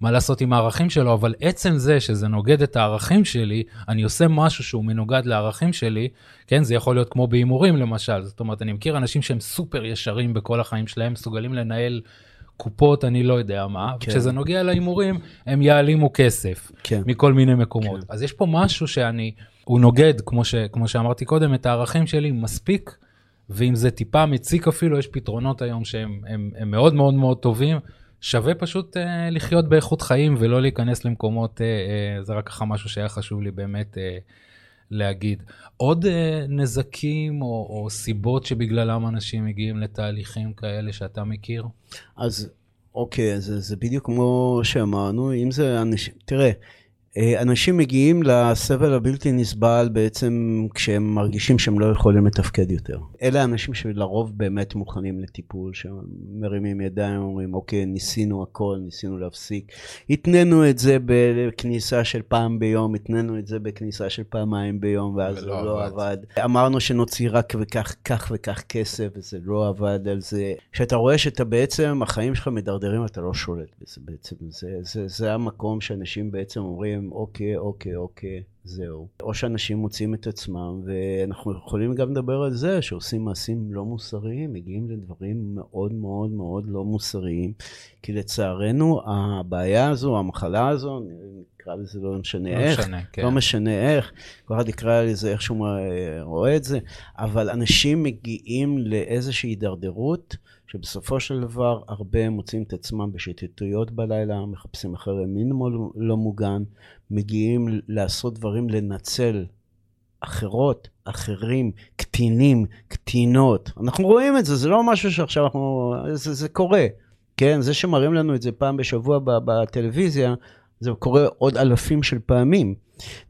מה לעשות עם הערכים שלו, אבל עצם זה שזה נוגד את הערכים שלי, אני עושה משהו שהוא מנוגד לערכים שלי, כן, זה יכול להיות כמו בהימורים למשל, זאת אומרת, אני מכיר אנשים שהם סופר ישרים בכל החיים שלהם, מסוגלים לנהל... קופות, אני לא יודע מה, כן. כשזה נוגע להימורים, הם יעלימו כסף כן. מכל מיני מקומות. כן. אז יש פה משהו שאני, הוא נוגד, כמו, ש, כמו שאמרתי קודם, את הערכים שלי מספיק, ואם זה טיפה מציק אפילו, יש פתרונות היום שהם הם, הם מאוד מאוד מאוד טובים. שווה פשוט אה, לחיות באיכות חיים ולא להיכנס למקומות, אה, אה, זה רק ככה משהו שהיה חשוב לי באמת אה, להגיד. עוד אה, נזקים או, או סיבות שבגללם אנשים מגיעים לתהליכים כאלה שאתה מכיר? אז אוקיי, זה, זה בדיוק כמו שאמרנו, אם זה אנשים, תראה, אה, אנשים מגיעים לסבל הבלתי נסבל בעצם כשהם מרגישים שהם לא יכולים לתפקד יותר. אלה האנשים שלרוב באמת מוכנים לטיפול, שמרימים ידיים ואומרים, אוקיי, ניסינו הכל, ניסינו להפסיק. התנינו את זה בכניסה של פעם ביום, התנינו את זה בכניסה של פעמיים ביום, ואז זה לא עבד. עבד. אמרנו שנוציא רק וכך, כך וכך כסף, וזה לא עבד על זה. כשאתה רואה שאתה בעצם, החיים שלך מדרדרים, אתה לא שולט בזה בעצם. זה, זה, זה המקום שאנשים בעצם אומרים, אומרים, אוקיי, אוקיי, אוקיי, זהו. או שאנשים מוצאים את עצמם, ואנחנו יכולים גם לדבר על זה, שעושים מעשים לא מוסריים, מגיעים לדברים מאוד מאוד מאוד לא מוסריים, כי לצערנו הבעיה הזו, המחלה הזו, נקרא לזה לא משנה לא איך, משנה, כן. לא משנה איך, כל אחד יקרא לזה איך שהוא רואה את זה, אבל אנשים מגיעים לאיזושהי הידרדרות, שבסופו של דבר הרבה מוצאים את עצמם בשיטטויות בלילה, מחפשים אחרי מין לא מוגן, מגיעים לעשות דברים, לנצל אחרות, אחרים, קטינים, קטינות. אנחנו רואים את זה, זה לא משהו שעכשיו אנחנו... זה, זה קורה, כן? זה שמראים לנו את זה פעם בשבוע בטלוויזיה, זה קורה עוד אלפים של פעמים.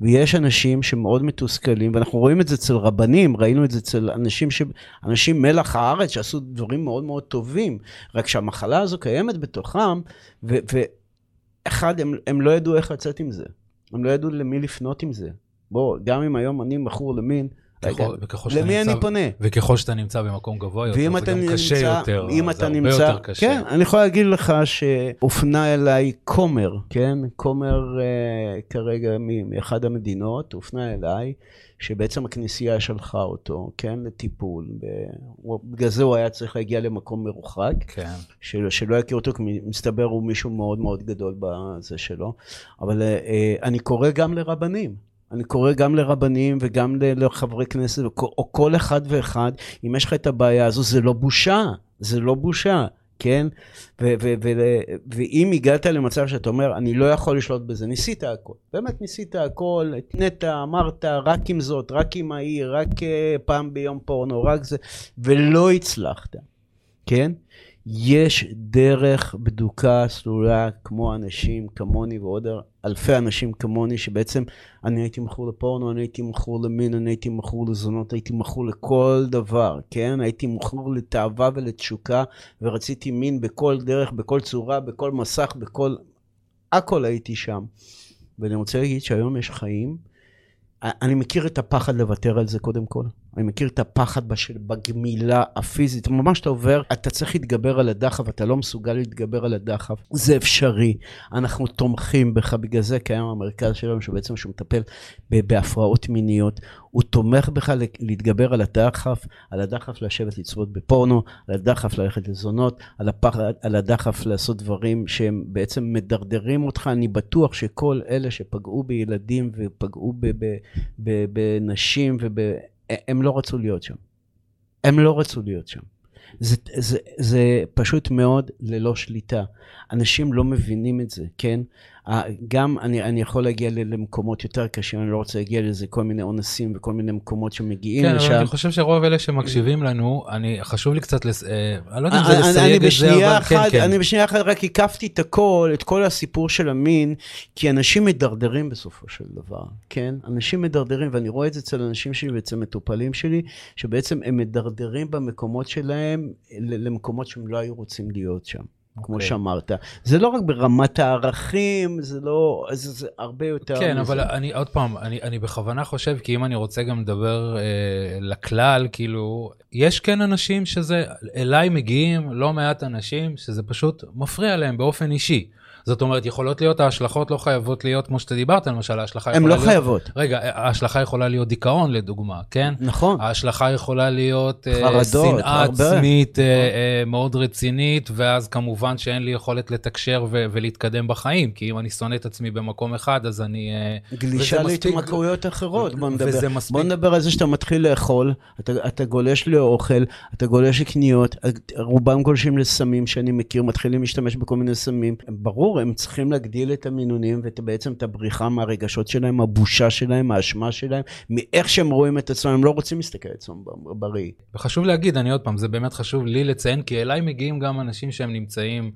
ויש אנשים שמאוד מתוסכלים, ואנחנו רואים את זה אצל רבנים, ראינו את זה אצל אנשים, ש... אנשים מלח הארץ שעשו דברים מאוד מאוד טובים, רק שהמחלה הזו קיימת בתוכם, ו... ואחד, הם, הם לא ידעו איך לצאת עם זה. הם לא ידעו למי לפנות עם זה. בוא, גם אם היום אני מכור למין, ככל, למי אני פונה? וככל שאתה נמצא במקום גבוה יותר, זה גם נמצא, קשה יותר, אם אתה הרבה נמצא, יותר קשה. כן, אני יכול להגיד לך שהופנה אליי כומר, כן? כומר uh, כרגע מאחד המדינות, הופנה אליי, שבעצם הכנסייה שלחה אותו, כן? לטיפול. בגלל זה הוא היה צריך להגיע למקום מרוחק, כן. של, שלא יכיר אותו, כי מסתבר הוא מישהו מאוד מאוד גדול בזה שלו. אבל uh, אני קורא גם לרבנים. אני קורא גם לרבנים וגם לחברי כנסת, או כל אחד ואחד, אם יש לך את הבעיה הזו, זה לא בושה, זה לא בושה. כן? ואם הגעת למצב שאתה אומר, אני לא יכול לשלוט בזה, ניסית הכל. באמת ניסית הכל, התנית, אמרת, רק עם זאת, רק עם ההיא, רק uh, פעם ביום פורנו, רק זה, ולא הצלחת, כן? יש דרך בדוקה סלולה כמו אנשים כמוני ועוד אלפי אנשים כמוני שבעצם אני הייתי מכור לפורנו, אני הייתי מכור למין, אני הייתי מכור לזונות, הייתי מכור לכל דבר, כן? הייתי מכור לתאווה ולתשוקה ורציתי מין בכל דרך, בכל צורה, בכל מסך, בכל... הכל הייתי שם. ואני רוצה להגיד שהיום יש חיים אני מכיר את הפחד לוותר על זה קודם כל. אני מכיר את הפחד בשל, בגמילה הפיזית. ממש אתה עובר, אתה צריך להתגבר על הדחף, אתה לא מסוגל להתגבר על הדחף. זה אפשרי. אנחנו תומכים בך, בגלל זה קיים המרכז שלנו, שבעצם שהוא מטפל בהפרעות מיניות. הוא תומך בך להתגבר על הדחף, על הדחף לשבת לצפות בפורנו, על הדחף ללכת לזונות, על, הפחד, על הדחף לעשות דברים שהם בעצם מדרדרים אותך. אני בטוח שכל אלה שפגעו בילדים ופגעו בנשים, וב... הם לא רצו להיות שם. הם לא רצו להיות שם. זה, זה, זה פשוט מאוד ללא שליטה. אנשים לא מבינים את זה, כן? גם אני, אני יכול להגיע למקומות יותר קשים, אני לא רוצה להגיע לזה כל מיני אונסים וכל מיני מקומות שמגיעים כן, לשם. כן, אני חושב שרוב אלה שמקשיבים לנו, אני, חשוב לי קצת, לס... אה, אני לא יודע אם זה לסייג את זה, אבל כן, כן. אני בשנייה אחת רק הקפתי את הכל, את כל הסיפור של המין, כי אנשים מדרדרים בסופו של דבר, כן? אנשים מדרדרים, ואני רואה את זה אצל אנשים שלי ואצל מטופלים שלי, שבעצם הם מדרדרים במקומות שלהם למקומות שהם לא היו רוצים להיות שם. Okay. כמו אוקיי. שאמרת. זה לא רק ברמת הערכים, זה לא, זה, זה הרבה יותר כן, מזה. אבל אני, עוד פעם, אני, אני בכוונה חושב, כי אם אני רוצה גם לדבר אה, לכלל, כאילו, יש כן אנשים שזה, אליי מגיעים לא מעט אנשים שזה פשוט מפריע להם באופן אישי. זאת אומרת, יכולות להיות, ההשלכות לא חייבות להיות כמו שאתה דיברת, למשל, ההשלכה יכולה להיות... הן לא חייבות. רגע, ההשלכה יכולה להיות דיכאון, לדוגמה, כן? נכון. ההשלכה יכולה להיות אה, חרדות, שנאה הרבה. עצמית נכון. מאוד רצינית, ואז כמובן שאין לי יכולת לתקשר ו- ולהתקדם בחיים, כי אם אני שונא את עצמי במקום אחד, אז אני... גלישה להתמכרויות אחרות, בוא נדבר. וזה מספיק... בוא נדבר על זה שאתה מתחיל לאכול, אתה, אתה גולש לאוכל, אתה גולש לקניות, רובם גולשים לסמים שאני מכיר, מתחילים להשתמש בכל מיני סמים. ברור. ברור, הם צריכים להגדיל את המינונים ובעצם את הבריחה מהרגשות שלהם, הבושה שלהם, האשמה שלהם, מאיך שהם רואים את עצמם, הם לא רוצים להסתכל על עצמם בראי. וחשוב להגיד, אני עוד פעם, זה באמת חשוב לי לציין, כי אליי מגיעים גם אנשים שהם נמצאים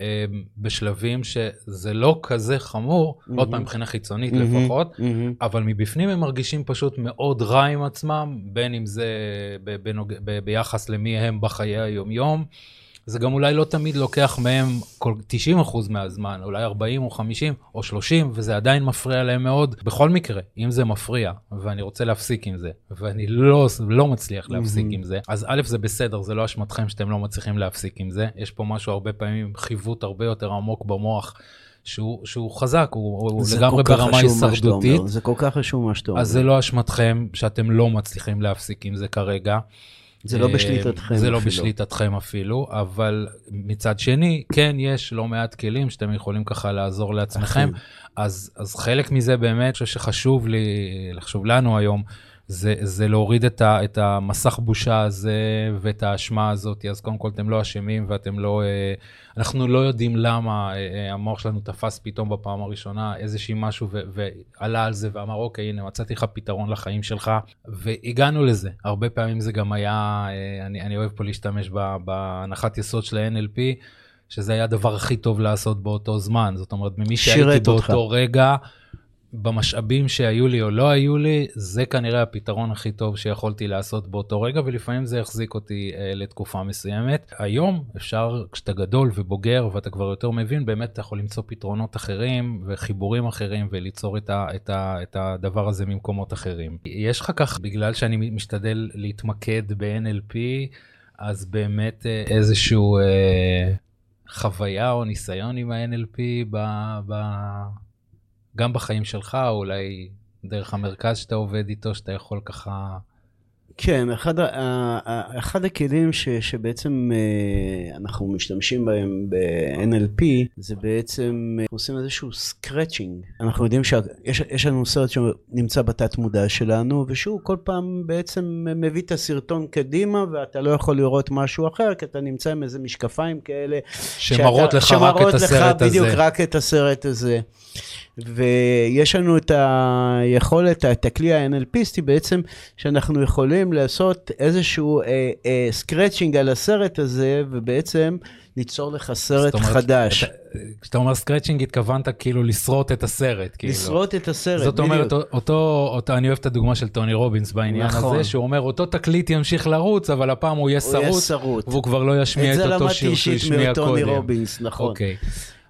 אה, בשלבים שזה לא כזה חמור, mm-hmm. עוד פעם מבחינה חיצונית mm-hmm. לפחות, mm-hmm. אבל מבפנים הם מרגישים פשוט מאוד רע עם עצמם, בין אם זה בנוג... ב... ביחס למי הם בחיי היומיום. זה גם אולי לא תמיד לוקח מהם כל 90 אחוז מהזמן, אולי 40 או 50 או 30, וזה עדיין מפריע להם מאוד. בכל מקרה, אם זה מפריע, ואני רוצה להפסיק עם זה, ואני לא, לא מצליח להפסיק mm-hmm. עם זה, אז א', זה בסדר, זה לא אשמתכם שאתם לא מצליחים להפסיק עם זה. יש פה משהו הרבה פעמים, חיווט הרבה יותר עמוק במוח. שהוא, שהוא חזק, הוא, הוא לגמרי ברמה הישרדותית. זה כל כך חשוב מה שאתה אומר. אז זה לא אשמתכם שאתם לא מצליחים להפסיק עם זה כרגע. זה לא בשליטתכם זה לא בשליטתכם אפילו, אבל מצד שני, כן יש לא מעט כלים שאתם יכולים ככה לעזור לעצמכם. אז, אז חלק מזה באמת, אני חושב שחשוב לי, לחשוב לנו היום, זה, זה להוריד את, ה, את המסך בושה הזה ואת האשמה הזאת, אז קודם כל אתם לא אשמים ואתם לא, אה, אנחנו לא יודעים למה אה, אה, המוח שלנו תפס פתאום בפעם הראשונה איזשהי משהו ו, ועלה על זה ואמר, אוקיי, הנה, מצאתי לך פתרון לחיים שלך, והגענו לזה. הרבה פעמים זה גם היה, אני, אני אוהב פה להשתמש בהנחת יסוד של ה-NLP, שזה היה הדבר הכי טוב לעשות באותו זמן. זאת אומרת, ממי שהייתי באותו אותך. רגע, במשאבים שהיו לי או לא היו לי, זה כנראה הפתרון הכי טוב שיכולתי לעשות באותו רגע, ולפעמים זה החזיק אותי אה, לתקופה מסוימת. היום אפשר, כשאתה גדול ובוגר ואתה כבר יותר מבין, באמת אתה יכול למצוא פתרונות אחרים וחיבורים אחרים וליצור את, ה, את, ה, את הדבר הזה ממקומות אחרים. יש לך כך, בגלל שאני משתדל להתמקד ב-NLP, אז באמת אה, איזשהו אה, חוויה או ניסיון עם ה-NLP ב... ב גם בחיים שלך, או אולי דרך המרכז שאתה עובד איתו, שאתה יכול ככה... כן, אחד, אחד הכלים ש, שבעצם אה, אנחנו משתמשים בהם ב-NLP, זה בעצם, אה, עושים איזשהו scratching. אנחנו יודעים שיש לנו סרט שנמצא בתת מודע שלנו, ושהוא כל פעם בעצם מביא את הסרטון קדימה, ואתה לא יכול לראות משהו אחר, כי אתה נמצא עם איזה משקפיים כאלה. שמראות שאתה- לך רק שמראות את לך הסרט בדיוק הזה. רק את הסרט הזה. ויש לנו את היכולת, את הכלי ה-NLPיסטי בעצם, שאנחנו יכולים לעשות איזשהו אה, אה, scratching על הסרט הזה, ובעצם ליצור לך סרט זאת אומרת, חדש. אתה- כשאתה אומר scratching, התכוונת כאילו לשרוט את הסרט. כאילו. לשרוט את הסרט, זאת אומרת, בדיוק. אותו, אותו, אני אוהב את הדוגמה של טוני רובינס בעניין נכון. הזה, שהוא אומר, אותו תקליט ימשיך לרוץ, אבל הפעם הוא יהיה שרוט. והוא כבר לא ישמיע את את זה אותו למדתי שיר שהוא אישית השמיע מטוני קודם. רובינס, נכון. אוקיי.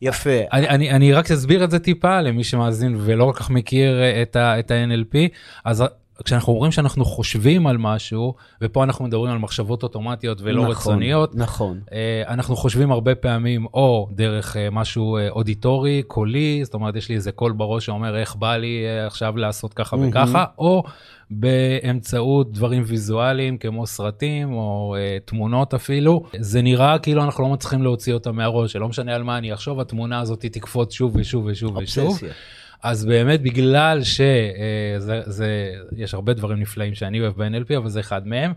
יפה. אני, אני, אני רק אסביר את זה טיפה למי שמאזין ולא כל כך מכיר אה, את, ה-NLP, אז כשאנחנו אומרים שאנחנו חושבים על משהו, ופה אנחנו מדברים על מחשבות אוטומטיות ולא נכון, רצוניות, נכון. אה, אנחנו חושבים הרבה פעמים או דרך אה, משהו אה, אודיטורי, קולי, זאת אומרת יש לי איזה קול בראש שאומר איך בא לי עכשיו לעשות ככה מהמם. וככה, או באמצעות דברים ויזואליים כמו סרטים או אה, תמונות אפילו. זה נראה כאילו אנחנו לא מצליחים להוציא אותה מהראש, שלא משנה על מה אני אחשוב, התמונה הזאת תקפוץ שוב ושוב ושוב ושוב. אז באמת בגלל שזה, זה, יש הרבה דברים נפלאים שאני אוהב ב-NLP, אבל זה אחד מהם.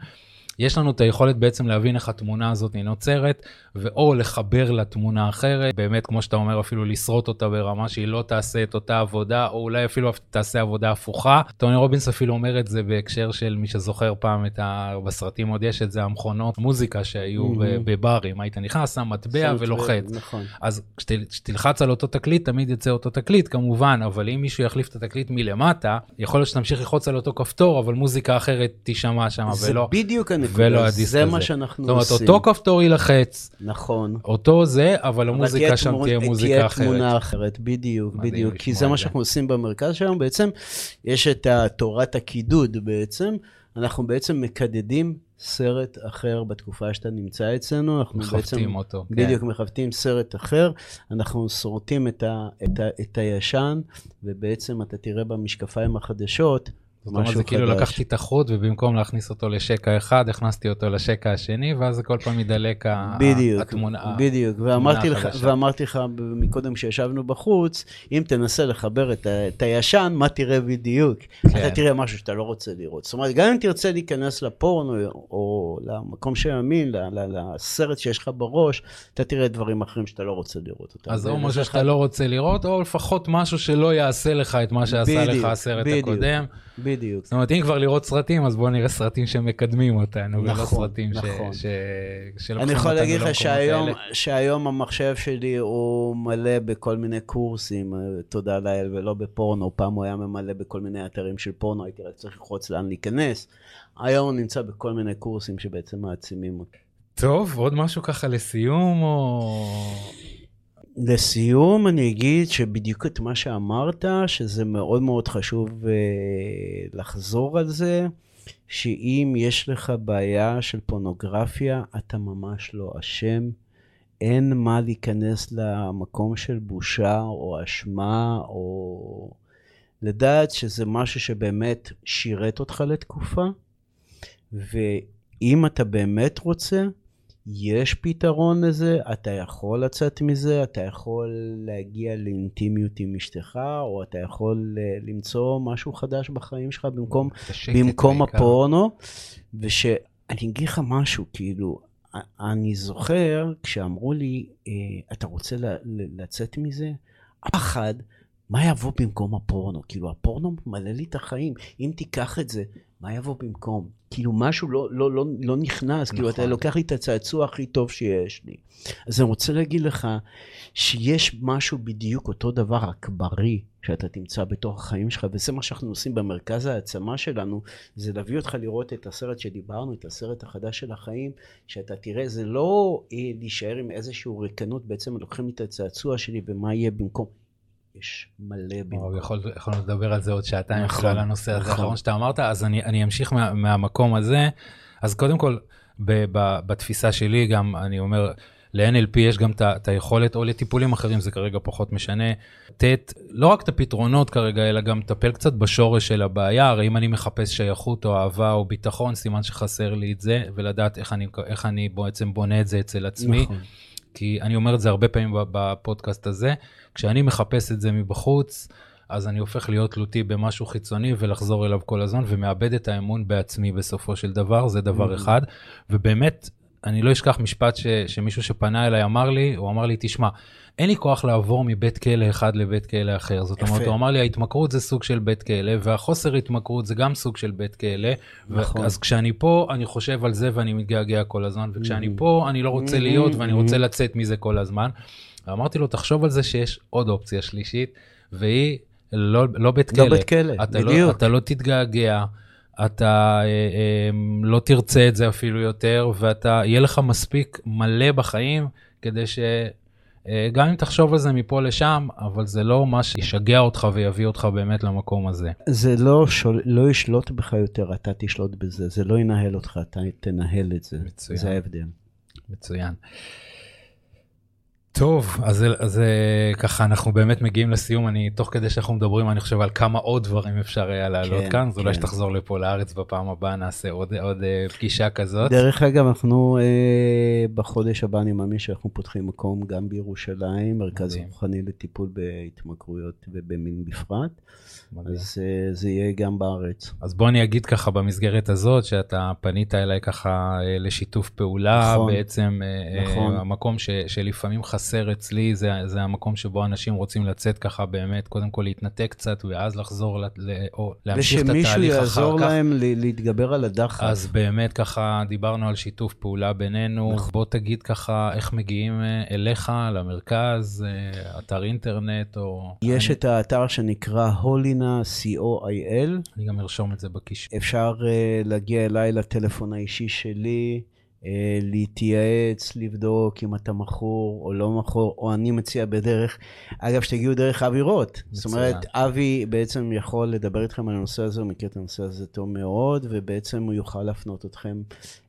יש לנו את היכולת בעצם להבין איך התמונה הזאת נוצרת, ואו לחבר לתמונה אחרת, באמת, כמו שאתה אומר, אפילו לשרוט אותה ברמה שהיא לא תעשה את אותה עבודה, או אולי אפילו תעשה עבודה הפוכה. טוני רובינס אפילו אומר את זה בהקשר של מי שזוכר פעם את ה... בסרטים עוד יש את זה, המכונות מוזיקה שהיו Mhm. ב- בברים, היית נכנס, שם מטבע ולוחץ. נכון. אז כשת- כשתלחץ על אותו תקליט, תמיד יצא אותו תקליט כמובן, אבל אם מישהו יחליף את התקליט מלמטה, יכול להיות שתמשיך ללחוץ על אותו כפתור, אבל מוזיקה אחרת תישמע שם, ולא... בדיוק ולא הנקודה, הדיסק זה הזה. מה שאנחנו זאת אומרת, עושים. אותו כפתור יילחץ, נכון. אותו זה, אבל המוזיקה שם תהיה מוזיקה תהיה אחרת. תמונה אחרת, בדיוק, בדיוק. כי זה מה זה. שאנחנו עושים במרכז שלנו. בעצם, יש את תורת הקידוד בעצם. אנחנו בעצם מקדדים סרט אחר בתקופה שאתה נמצא אצלנו. אנחנו בעצם... מכבדים אותו. כן. בדיוק, מכבדים סרט אחר, אנחנו שורטים את, ה, את, ה, את הישן, ובעצם אתה תראה במשקפיים החדשות זאת אומרת, זה כאילו חדש. לקחתי את החוט, ובמקום להכניס אותו לשקע אחד, הכנסתי אותו לשקע השני, ואז זה כל פעם ידלק בדיוק, התמונה. בדיוק, ואמרתי לך. ואמרתי לך מקודם כשישבנו בחוץ, אם תנסה לחבר את, את הישן, מה תראה בדיוק? כן. אתה תראה משהו שאתה לא רוצה לראות. זאת אומרת, גם אם תרצה להיכנס לפורנו, או למקום שמאמין, ל- ל- לסרט שיש לך בראש, אתה תראה דברים אחרים שאתה לא רוצה לראות אותם. אז או משהו שאתה לא רוצה לראות, או לפחות משהו שלא יעשה לך את מה שעשה לך בדיוק, הסרט בדיוק. הקודם. בדיוק. זאת אומרת, אם כבר לראות סרטים, אז בואו נראה סרטים שמקדמים אותנו, ולא נכון, סרטים ש- נכון. ש- שלוקחים אני יכול להגיד לך שהיום. שהיום המחשב שלי הוא מלא בכל מיני קורסים, אה, תודה לאל, ולא בפורנו. פעם הוא היה ממלא בכל מיני אתרים של פורנו, הייתי רק צריך ללחוץ לאן להיכנס. היום הוא נמצא בכל מיני קורסים שבעצם מעצימים אותי. טוב, עוד משהו ככה לסיום, או... לסיום אני אגיד שבדיוק את מה שאמרת, שזה מאוד מאוד חשוב אה, לחזור על זה, שאם יש לך בעיה של פורנוגרפיה, אתה ממש לא אשם. אין מה להיכנס למקום של בושה או אשמה, או לדעת שזה משהו שבאמת שירת אותך לתקופה, ואם אתה באמת רוצה, יש פתרון לזה, אתה יכול לצאת מזה, אתה יכול להגיע לאינטימיות עם אשתך, או אתה יכול אה, למצוא משהו חדש בחיים שלך במקום, במקום. הפורנו. ושאני אגיד לך משהו, כאילו, אני זוכר כשאמרו לי, אה, אתה רוצה לצאת מזה? הפחד, מה יבוא במקום הפורנו? כאילו, הפורנו ממלא לי את החיים. אם תיקח את זה, מה יבוא במקום? כאילו, משהו לא, לא, לא, לא נכנס. כאילו, אתה נכון. לוקח לי את הצעצוע הכי טוב שיש לי. אז אני רוצה להגיד לך שיש משהו בדיוק אותו דבר, רק בריא, שאתה תמצא בתוך החיים שלך, וזה מה שאנחנו עושים במרכז העצמה שלנו, זה להביא אותך לראות את הסרט שדיברנו, את הסרט החדש של החיים, שאתה תראה, זה לא אה, להישאר עם איזושהי ריקנות, בעצם לוקחים את הצעצוע שלי ומה יהיה במקום. יש מלא. וואו, יכול- יכולנו לדבר על זה עוד שעתיים נכון, על הנושא הזה נכון. האחרון שאתה אמרת, אז אני אני אמשיך מה- מהמקום הזה. אז קודם כל, ב- ב- בתפיסה שלי גם, אני אומר, ל-NLP יש גם את היכולת, או לטיפולים אחרים, זה כרגע פחות משנה, לתת לא רק את הפתרונות כרגע, אלא גם לטפל קצת בשורש של הבעיה, הרי אם אני מחפש שייכות או אהבה או ביטחון, סימן שחסר לי את זה, ולדעת איך אני, איך אני בעצם בונה את זה אצל עצמי. נכון. כי אני אומר את זה הרבה פעמים בפודקאסט הזה, כשאני מחפש את זה מבחוץ, אז אני הופך להיות תלותי במשהו חיצוני ולחזור אליו כל הזמן, ומאבד את האמון בעצמי בסופו של דבר, זה דבר mm-hmm. אחד. ובאמת, אני לא אשכח משפט ש, שמישהו שפנה אליי אמר לי, הוא אמר לי, תשמע, אין לי כוח לעבור מבית כלא אחד לבית כלא אחר. זאת אומרת, הוא אמר לי, ההתמכרות זה סוג של בית כלא, והחוסר התמכרות זה גם סוג של בית כלא. נכון. אז כשאני פה, אני חושב על זה ואני מתגעגע כל הזמן, וכשאני mm-hmm. פה, אני לא רוצה להיות ואני רוצה mm-hmm. לצאת מזה כל הזמן. אמרתי לו, תחשוב על זה שיש עוד אופציה שלישית, והיא לא, לא בית כלא. לא בית כלא, אתה לא- בדיוק. לא, אתה לא תתגעגע, אתה אה, אה, לא תרצה את זה אפילו יותר, ואתה, יהיה לך מספיק מלא בחיים כדי ש... אה, גם אם תחשוב על זה מפה לשם, אבל זה לא מה שישגע אותך ויביא אותך באמת למקום הזה. זה לא, שול, לא ישלוט בך יותר, אתה תשלוט בזה, זה לא ינהל אותך, אתה תנהל את זה. מצוין. זה ההבדל. מצוין. טוב, אז, אז אה, ככה אנחנו באמת מגיעים לסיום, אני, תוך כדי שאנחנו מדברים, אני חושב על כמה עוד דברים אפשר היה להעלות כן, כאן, אז כן. אולי שתחזור לפה לארץ בפעם הבאה, נעשה עוד, עוד אה, פגישה כזאת. דרך אגב, אנחנו אה, בחודש הבא, אני מאמין שאנחנו פותחים מקום גם בירושלים, מרכז רוחני לטיפול בהתמכרויות ובמין בפרט. אז uh, זה יהיה גם בארץ. אז בוא אני אגיד ככה במסגרת הזאת, שאתה פנית אליי ככה uh, לשיתוף פעולה, נכון, בעצם uh, נכון. המקום ש, שלפעמים חסר אצלי, זה, זה המקום שבו אנשים רוצים לצאת ככה באמת, קודם כל להתנתק קצת, ואז לחזור, ל, ל, או להמשיך את התהליך אחר כך. ושמישהו יעזור להם להתגבר על הדחף. אז באמת ככה דיברנו על שיתוף פעולה בינינו, נכון. בוא תגיד ככה איך מגיעים אליך, למרכז, אתר אינטרנט או... יש אני... את האתר שנקרא הולין. אלינה, co.il. אני גם ארשום את זה בקישור. אפשר uh, להגיע אליי לטלפון האישי שלי, להתייעץ, לבדוק אם אתה מכור או לא מכור, או אני מציע בדרך, אגב, שתגיעו דרך אבי רוט. זאת אומרת, אבי בעצם יכול לדבר איתכם על הנושא הזה, הוא מכיר את הנושא הזה טוב מאוד, ובעצם הוא יוכל להפנות אתכם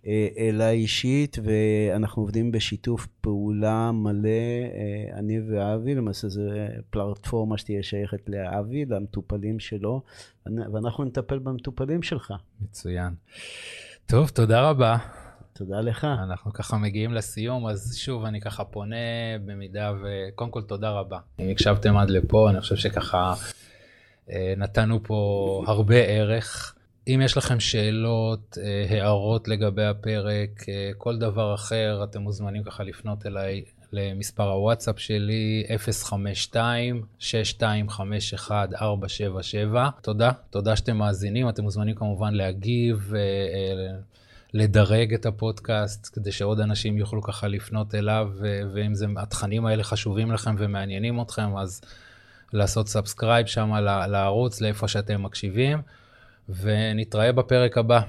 אה, אליי אישית, ואנחנו עובדים בשיתוף פעולה מלא, אה, אני ואבי, למעשה זו פלטפורמה שתהיה שייכת לאבי, למטופלים שלו, ואנחנו נטפל במטופלים שלך. מצוין. טוב, תודה רבה. תודה לך. אנחנו ככה מגיעים לסיום, אז שוב, אני ככה פונה במידה ו... קודם כל, תודה רבה. אם הקשבתם עד לפה, אני חושב שככה אה, נתנו פה הרבה ערך. אם יש לכם שאלות, אה, הערות לגבי הפרק, אה, כל דבר אחר, אתם מוזמנים ככה לפנות אליי למספר הוואטסאפ שלי, 052-6251-477. תודה, תודה שאתם מאזינים. אתם מוזמנים כמובן להגיב, לדרג את הפודקאסט, כדי שעוד אנשים יוכלו ככה לפנות אליו, ואם זה, התכנים האלה חשובים לכם ומעניינים אתכם, אז לעשות subscribe שם לערוץ, לאיפה שאתם מקשיבים. ונתראה בפרק הבא.